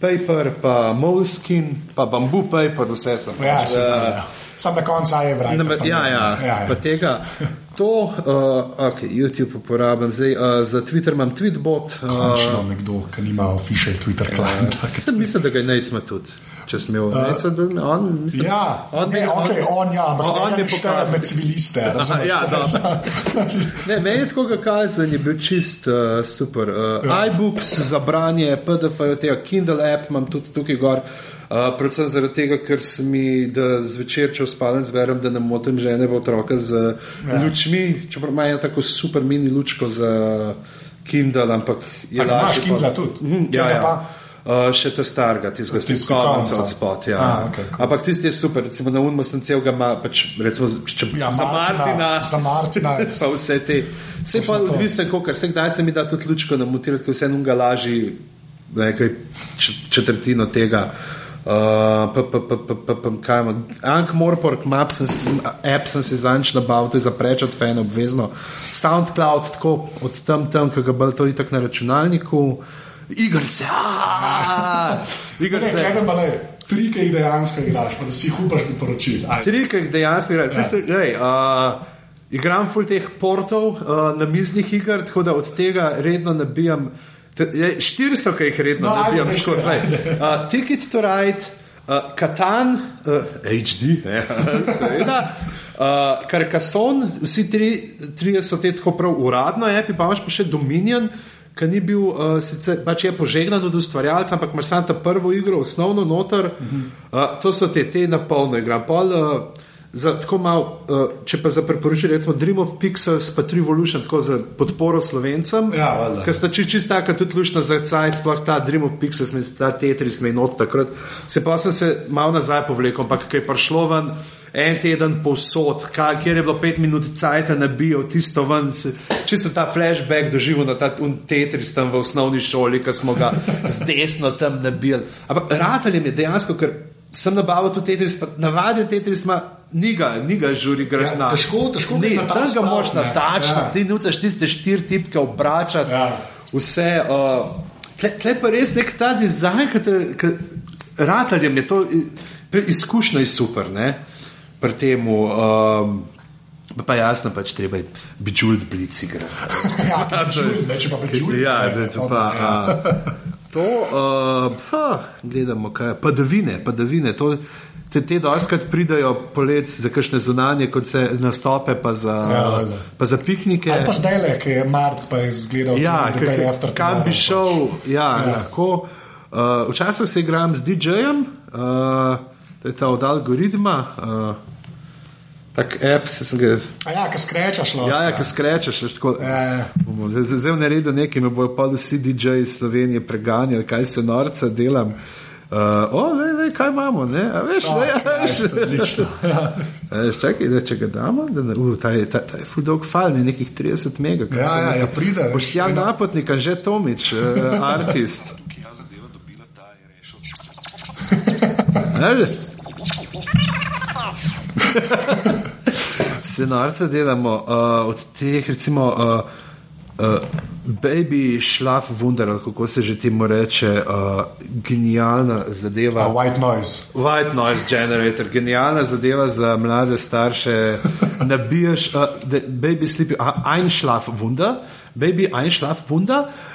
paper, pa moleskin, pa bamboo paper, vse sem. Ja, pač, sem, eh, ja. Sam na koncu je vraj. Ne, ja, ja, ja, pa ja. tega. To, uh, ok, YouTube uporabljam, zdaj uh, za Twitter imam Tweetbot. Uh, Končno nekdo, ki nima official Twitter klienta. sem mislim, da ga je ima tudi. Če smel, uh, on, mislim, Ja, on, ne, okay, on, ja, on, on on je pokazal. med civiliste. razumeš? ja. Ne, meni je tako kazal, je bil čist uh, super. Uh, ja. iBooks za branje, PDF, tega Kindle app imam tudi tukaj gor. Uh, predvsem zaradi tega, ker se mi, da zvečer, če spalem, zberem, da ne motim žene v otroka z ja. lučmi, čeprav imajo tako super mini lučko za Kindle, ampak je imaš lažje pa- Kindla tudi? Mhm, ja, Tega ja. pa? Uh, še ta starega, tistega konca. od spot. Ja. A, okej, cool. Ampak tisti je super, recimo na unmu sem cel ga ima, pač, recimo, če, Ja, za Martina, Za Martina. pa vse te. Vse pa odvisno, kako se kdaj se mi da tudi lučko namontirati, ker vse nunga laži nekaj četrtino tega. Uh, pa, pa, pa, pa, pa, pa, kaj imam? Ank Morpork, map sem, app sem si zanč nabavil, to je za prečat fan obvezno. SoundCloud, tako od tam tam, ki ga bolj to itak na računalniku. Igrce, aaa, Ne, igrce. gledam, ale, tri, ki jih dejansko igraš, pa da si jih upaš bi poročil. Ajde. Tri, ki jih dejansko igraš. Ja. Uh, igram ful teh portov uh, na miznih iger, tako da od tega redno nabijam. je, Štiri so, ki jih redno No, nabijam skozi. Uh, Ticket to Ride, uh, Katan, uh, HD, ja, seveda. Uh, Carcassonne, vsi tri, tri so te tako prav uradno, api, pa imaš pa še Dominion, ki ni bil, uh, sicer pač je požegnan od ustvarjalca, ampak imaš samo ta prvo igro, osnovno noter. Uh, to so te, te na polno igram. Pol, uh, Za, tako malo, uh, če pa za priporočilo, recimo Dream of Pixels, pa Trivolution, tako za podporo slovencem, Ja, ker sta či, čisto taka tudi lušna za cajt, sploh ta Dream of Pixels, mi ta Tetris je not takrat. Se pa sem se malo nazaj povlekel, ampak kaj je prišlo ven, en teden povsod, ka- kjer je bilo pet minut cajt, nabijo tisto ven. Če sem ta flashback doživel na ta Tetris tam v osnovni šoli, ki smo ga z desno tam nabili. Ampak rateljem je dejansko, ker sem nabavil tudi Tetris, pa navaden Tetris ima. Ni ga, ni ga žuri gre Ja, težko- težko ne, ga na ta tam ga moš ne. natačiti, Ja. ti nucaš tiste štiri tipke obračati, Ja. vse. Uh, tle, tle pa res nek ta dizajn, ki Rateljem je to, izkušnja je super, ne, pri tem. Um, pa jasno, pač treba je bičult blic igrati. Ja, ne, če pa Bejžul. Ja, ne, to pa. ja. A, to, uh, ha, gledamo, kaj je. Padavine, padavine. To, te, te doskrat pridajo polec za kakšne zunanje, kot se nastope, pa za, Ja, valjda. pa za piknike. Ali pa zdaj le, ki je marc, pa je izgledal Ja, Day k- After kam bi Tomorrow, šel, pač. ja, Ja. lahko. Uh, včasih se igram z DJ-jem, uh, to je ta od algoritma. Uh, Tak app, se sem ga. A ja, ki skrečaš lahko. Ja, ja, ki skrečeš, veš, tako. Ja. Bomo Zdaj, zdaj v naredu nekaj, me bojo pa vsi DJ iz Slovenije preganjali, kaj se norca delam. Uh, o, ne, ne, kaj imamo, ne, a veš, Oh, ne, a veš. Christ, odlično. Ja. A Veš, čakaj, da če ga damo, da ne, uh, ta je, ta, ta je full dog file, ne, nekih 30 mega. Ja, ja, ja, pride, Boš ja napotnik, že Tomič, uh, artist. Veš? Scenarce delamo uh, od teh, recimo, uh, uh, Baby Schlaf Wunder, kako se že temu reče, uh, genialna zadeva. A White Noise. White noise generator, genialna zadeva za mlade starše. Nabiješ, uh, baby sleep, uh, einschlaf wunder, baby einschlaf wunder. Uh,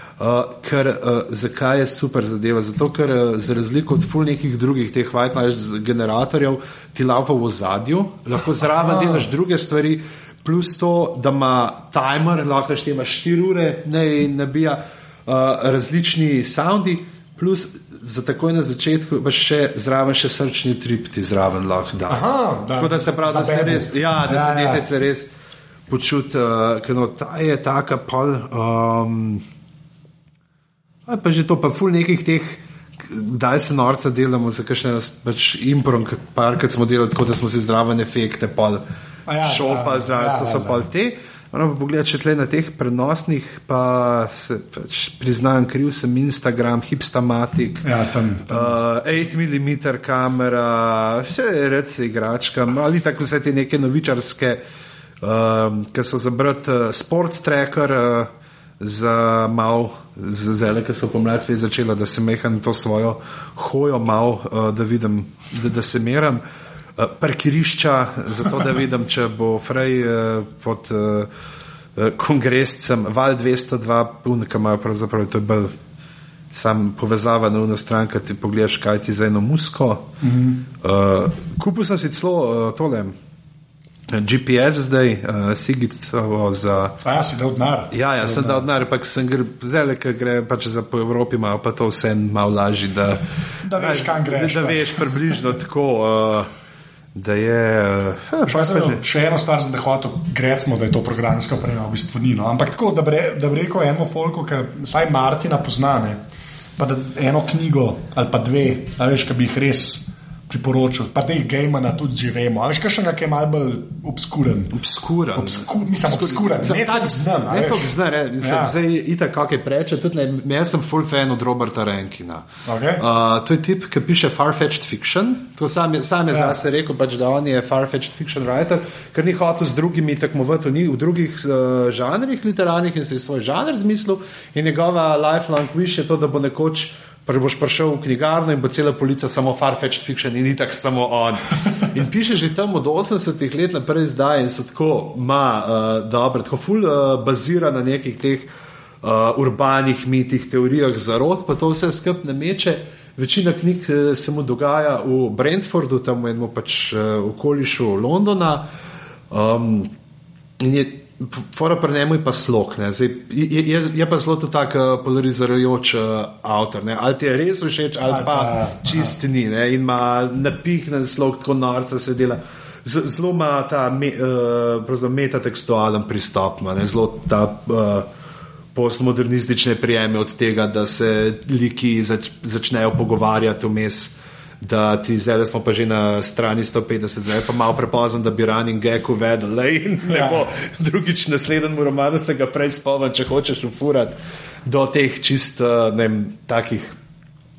ker, uh, zakaj je super zadeva? Zato, ker uh, za razliko od ful nekih drugih teh white noise generatorjev ti lava v ozadju, lahko zraven delaš druge stvari, plus to, da ima timer, lahko štema 4 ure, ne in nabija uh, različni soundi, plus za takoj na začetku pa še zraven še srčni trip ti zraven lahko da. Aha, da. Tako da se pravi, da se res, ja, da Ja, se ja. detece res počuti, uh, ker no, ta je taka pol. Um, a pa že to, pa ful nekih teh, kdaj se norca delamo, za kakšne pač improm, parkrat smo delali tako, da smo si zraven efekte, pol A ja, šopa, ja, zraven, ja, to so ja, pol te. Moram pa pogledati, če tle na teh prenosnih, pa se pač priznam, kriv sem Instagram, hipstamatik. Ja, tam, Uh, 8 mm kamera, še reče igračka, ali tako vse te neke novičarske, um, ki so za brat uh, sports tracker, uh, za mal, za zele, ki so pomlad že začela, da se meham to svojo hojo mal, uh, da vidim, da, da se meram. Uh, parkirišča, zato da vidim, če bo Frej uh, pod uh, kongrescem, val 202, unika imajo pravzaprav, to je bolj sam povezava na eno stran, ki ti pogledaš, kaj ti za eno musko. Mm -hmm. uh, kupil sem si celo uh, tole eh, GPS zdaj, uh, Sigicovo za. A ja, si dal denar. Ja, ja, sem dal denar, ampak sem gre, zdaj, ki gre pač za po Evropi, malo pa to vse malo lažje, da, Da veš, kam greš, Da, da pač. veš približno tako, uh, da je. Uh, Še, sem, še eno stvar sem te hotel, gremo, da je to programska oprema, v bistvu ni. No. Ampak tako, da bi, re, da bi rekel eno folko, ki vsaj Martina poznane, pa da eno knjigo ali pa dve, a veš, ki bi jih res priporočil, pa da jih Gejmana tudi že vemo. A veš, kaj še nekaj malce bolj obskuren. Obskuren. Obsku, mislim, obskuren, ne tako znam. Ne tako znam, ne, mislim, Ja. ja. zdaj itak kakaj preče, tudi ne, jaz sem full fan od Roberta Rankina. Okej. Uh, to je tip, ki piše far-fetched fiction, to sam je, sam je Ja. zase rekel, pač, da on je far-fetched fiction writer, ker ni hotel z drugimi tekmovati v, ni- v drugih uh, žanrih literarnih in se je svoj žanr zmislil in njegova lifelong wish je to, da bo nekoč pa boš prišel v knjigarno in bo cela polica samo far-fetched fiction in tako samo on. In piše že tam od 80-ih let naprej zdaj in so tako, ma, uh, dobro, tako ful uh, bazira na nekih teh uh, urbanih mitih, teorijah zarod, pa to vse skupaj ne meče. Večina knjig eh, se mu dogaja v Brentfordu, tam v enem pač uh, okolišu Londona. Um, in je Fora pri njemu je pa slog. Zdaj, je, je, je pa zelo tak uh, polarizajoč uh, avtor. Ne. Ali ti je res všeč, ali Ali pa pa- čist ni. Ne. In ima napihnen slog, tako norca se dela. Z- Zelo ima ta me, uh, metatekstualen pristop, ne. zelo ta uh, postmodernistične prijeme od tega, da se liki zač, začnejo pogovarjati vmes da ti zdaj smo pa že na strani 150, zdaj pa malo prepozno, da bi running gag uvedel. Ja. Drugič, naslednjem romanu se ga prej spomnim, če hočeš ufurati do teh čist, eh, ne vem, takih.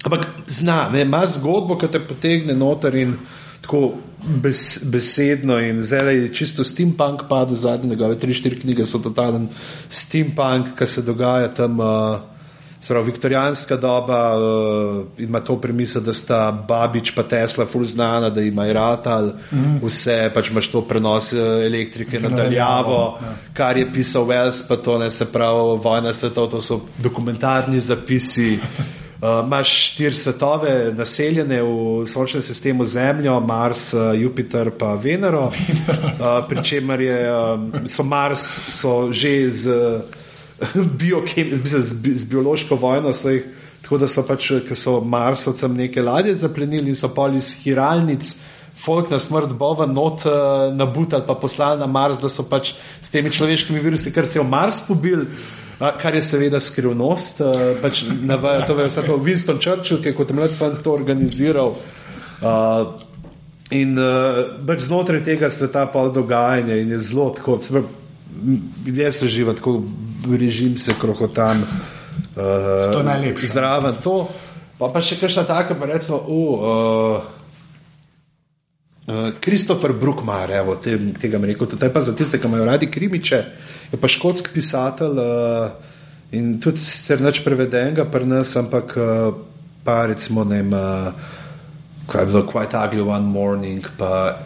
Ampak zna, ne, ima zgodbo, ki te potegne noter in tako bes, besedno in zdaj je čisto steampunk padel zadnje njegove tri, štiri knjige so totalen steampunk, ki se dogaja tam. Uh, Sprav, viktorijanska doba uh, ima to premisel, da sta Babič in Tesla ful znana, da ima Iratal, mm. vse pač imaš to prenos uh, elektrike nadaljavo, ja. kar je pisal Wells, pa to ne se pravi, vojna svetov, to so dokumentarni zapisi. Uh, imaš štiri svetove, naseljene v sončnem sistemu Zemljo, Mars, uh, Jupiter in Venero, uh, pri čemer je, uh, so Mars so že z. Uh, z, bi, z biološko vojno. Jih, tako da so pač, ki so Marsovcem neke ladje zaplenili in so pol iz hiralnic. Folk na smrt bova not uh, nabutali, pa poslali na Mars, da so pač s temi človeškimi virusi kar cel Mars pobil, uh, kar je seveda skrivnost. Uh, pač navaja, to vse to Winston Churchill, ki je kot mlad fant to organiziral. Uh, in uh, pač znotraj tega sveta pa dogajanje in je zelo tako, ljudje se živijo tako režim se krohotam. Uh, to je najlepše. Zraven to. Pa, pa še kakšna taka, pa recimo, uh, Kristofer uh, uh, Brookmar, evo, te, tega mi rekel, to je pa za tiste, ki imajo radi krimiče, je pa škotski pisatelj uh, in tudi sicer neč prevedenega pri nas, ampak uh, pa recimo ne. Uh, kaj je bilo Quite Ugly One Morning, pa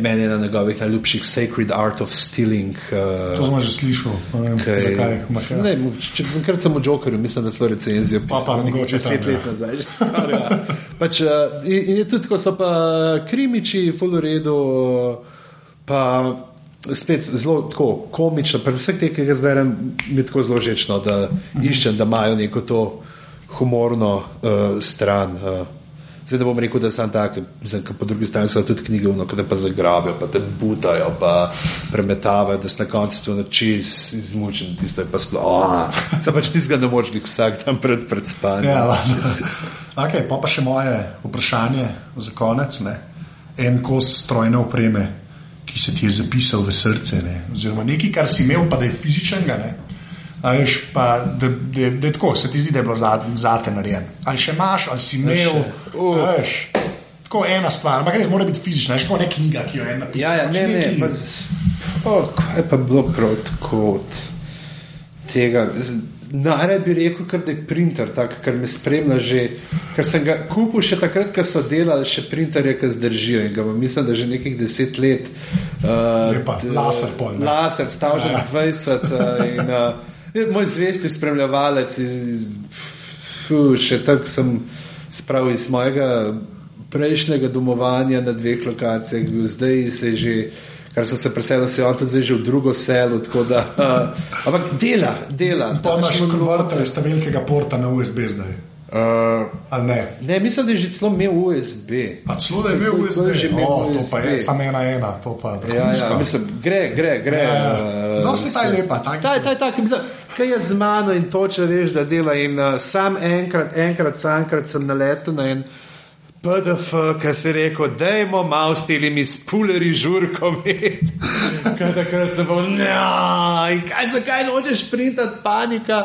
meni je ena njegovih najljubših Sacred Art of Stealing. Uh, to smo že slišali, ne vem, kaj, zakaj. Ja. Ne, če enkrat sem v Jokerju, mislim, da so recenzijo pisali. Pa pa mogoče deset let ja. nazaj, že stvar. Ja. pač, uh, in, in je tudi, ko so pa krimiči, full v redu, pa spet zelo tako komično, pri vseh teh, ki jih zberem, mi je tako zelo žečno, da iščem, da imajo neko to humorno uh, stran. Uh, Zdaj, da bom rekel, da sem tak, zdaj, po drugi strani so tudi knjige, no, da te zagrabijo, pa te butajo, pa premetavajo, da si na koncu to noči izmučen, tisto je pa sploh. Oh, se pač ti zgodi, da moraš jih vsak dan pred, pred spanjem. Ja, okay, pa pa še moje vprašanje za konec. Ne? En kos strojne opreme, ki se ti je zapisal v srce, ne? oziroma nekaj, kar si imel, pa da je fizičnega. Veš, pa, da, da, da, da tako, se ti zdi, da je bilo za te narejen. Ali še imaš, ali si imel. Uh. Veš, tako ena stvar, ampak res mora biti fizična, veš, kot neka knjiga, ki jo je napisal. Ja, ja, ne, ne, ne. Oh, kaj pa bilo prav tako od tega? Najraje bi rekel, da je printer, tak, kar me spremlja že. Ker sem ga kupil še takrat, ko so delali še printerje, ki zdržijo in ga imam, mislim, da že nekih deset let. Uh, Lepa, laser pol. Laser, stav že ja. 20. Uh, in, uh, Moj zvesti spremljevalec, še tako sem spravil iz mojega prejšnjega domovanja na dveh lokacijah, zdaj se že, kar sem se preselil, se je on zdaj že v drugo selo. Da, uh, ampak dela, dela. Pa imaš konverter iz velikega porta na USB zdaj. Uh, ne? ne, mislim, da je že celo imel USB. Celo da je imel USB, že imel oh, USB. To pa je samo ena, ena, to pa je. Ja, ja, mislim, gre, gre, gre. Ja, ja. Uh, no, vse ta je lepa. Taj, taj, taj, kaj je z mano in to, če veš, da dela. In uh, sam enkrat, enkrat, samkrat sem naletel na en. PDF, ki si rekel, da imamo malo s temi spuleri žurkovi. Kaj takrat se bo, kaj se kaj nočeš printati, panika.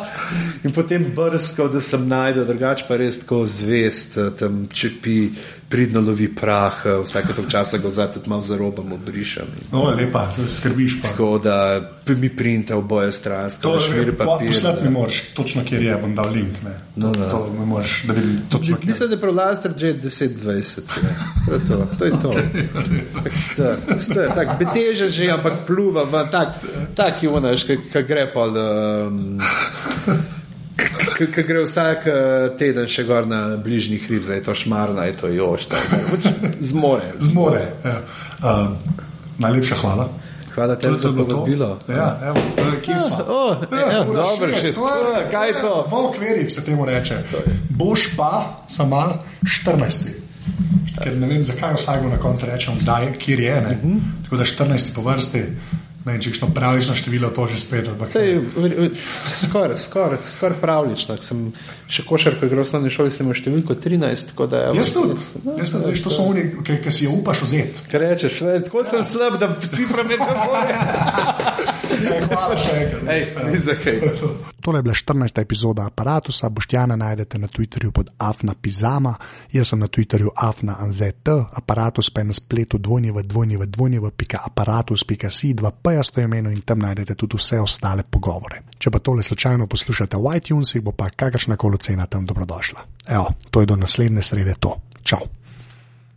In potem brskal, da sem najdel, drugače pa res tako zvest, tam čepi pridno lovi prah, eh, vsake to časa ga zdaj tudi malo zarobam, obrišem. No, lepa, skrbiš pa. Tako da mi printa oboje stransko. To je že papir. Poslet mi moraš, točno kjer je, bom dal link. Ne. No, to, no. to mi moraš, da vidim točno kjer. Mislim, da je prolaster že 10-20. To je to. to, je to. tak star, star, tak, beteže že, ampak pluva, tak, tak je unaš, kaj gre pa. Um, ki gre vsak eh, teden še gor na bližnji hrib, zdaj je to šmarna, je to još, pač zmore. Zmore. Ja. Um, najlepša hvala. Hvala tebi za povabilo. Ja, evo, kje smo? Ja, oh, ja, ja, dobro, šest, oh, kaj je to? V okvirih se temu reče. Boš pa samo 14. Ker ne vem, zakaj vsak na koncu rečem, kje je. Uh mhm. Tako da 14 po vrsti. Ne, če kakšno pravično število, to že spet. Skoraj skor, skor pravlično. Sem še košarko igral v osnovni šoli, sem imel številko 13. Da, jaz tudi. No, jaz tudi. To so oni, ki, ki si jo upaš vzeti. Kaj rečeš? Ne, tako sem slab, da cifra me ne more. Hvala še enkrat. Tole je bila 14. epizoda aparata. Boštjana najdete na Twitterju pod Afna Pizama, jaz sem na Twitterju Afna Anzet, aparatus pa je na spletu v dvojni v dvojni v pika aparatus.si 2p pojasto imenu in tam najdete tudi vse ostale pogovore. Če pa tole slučajno poslušate v iTunesih, bo pa kakršna koli cena tam dobrodošla. Evo, to je do naslednje srede to. Čau!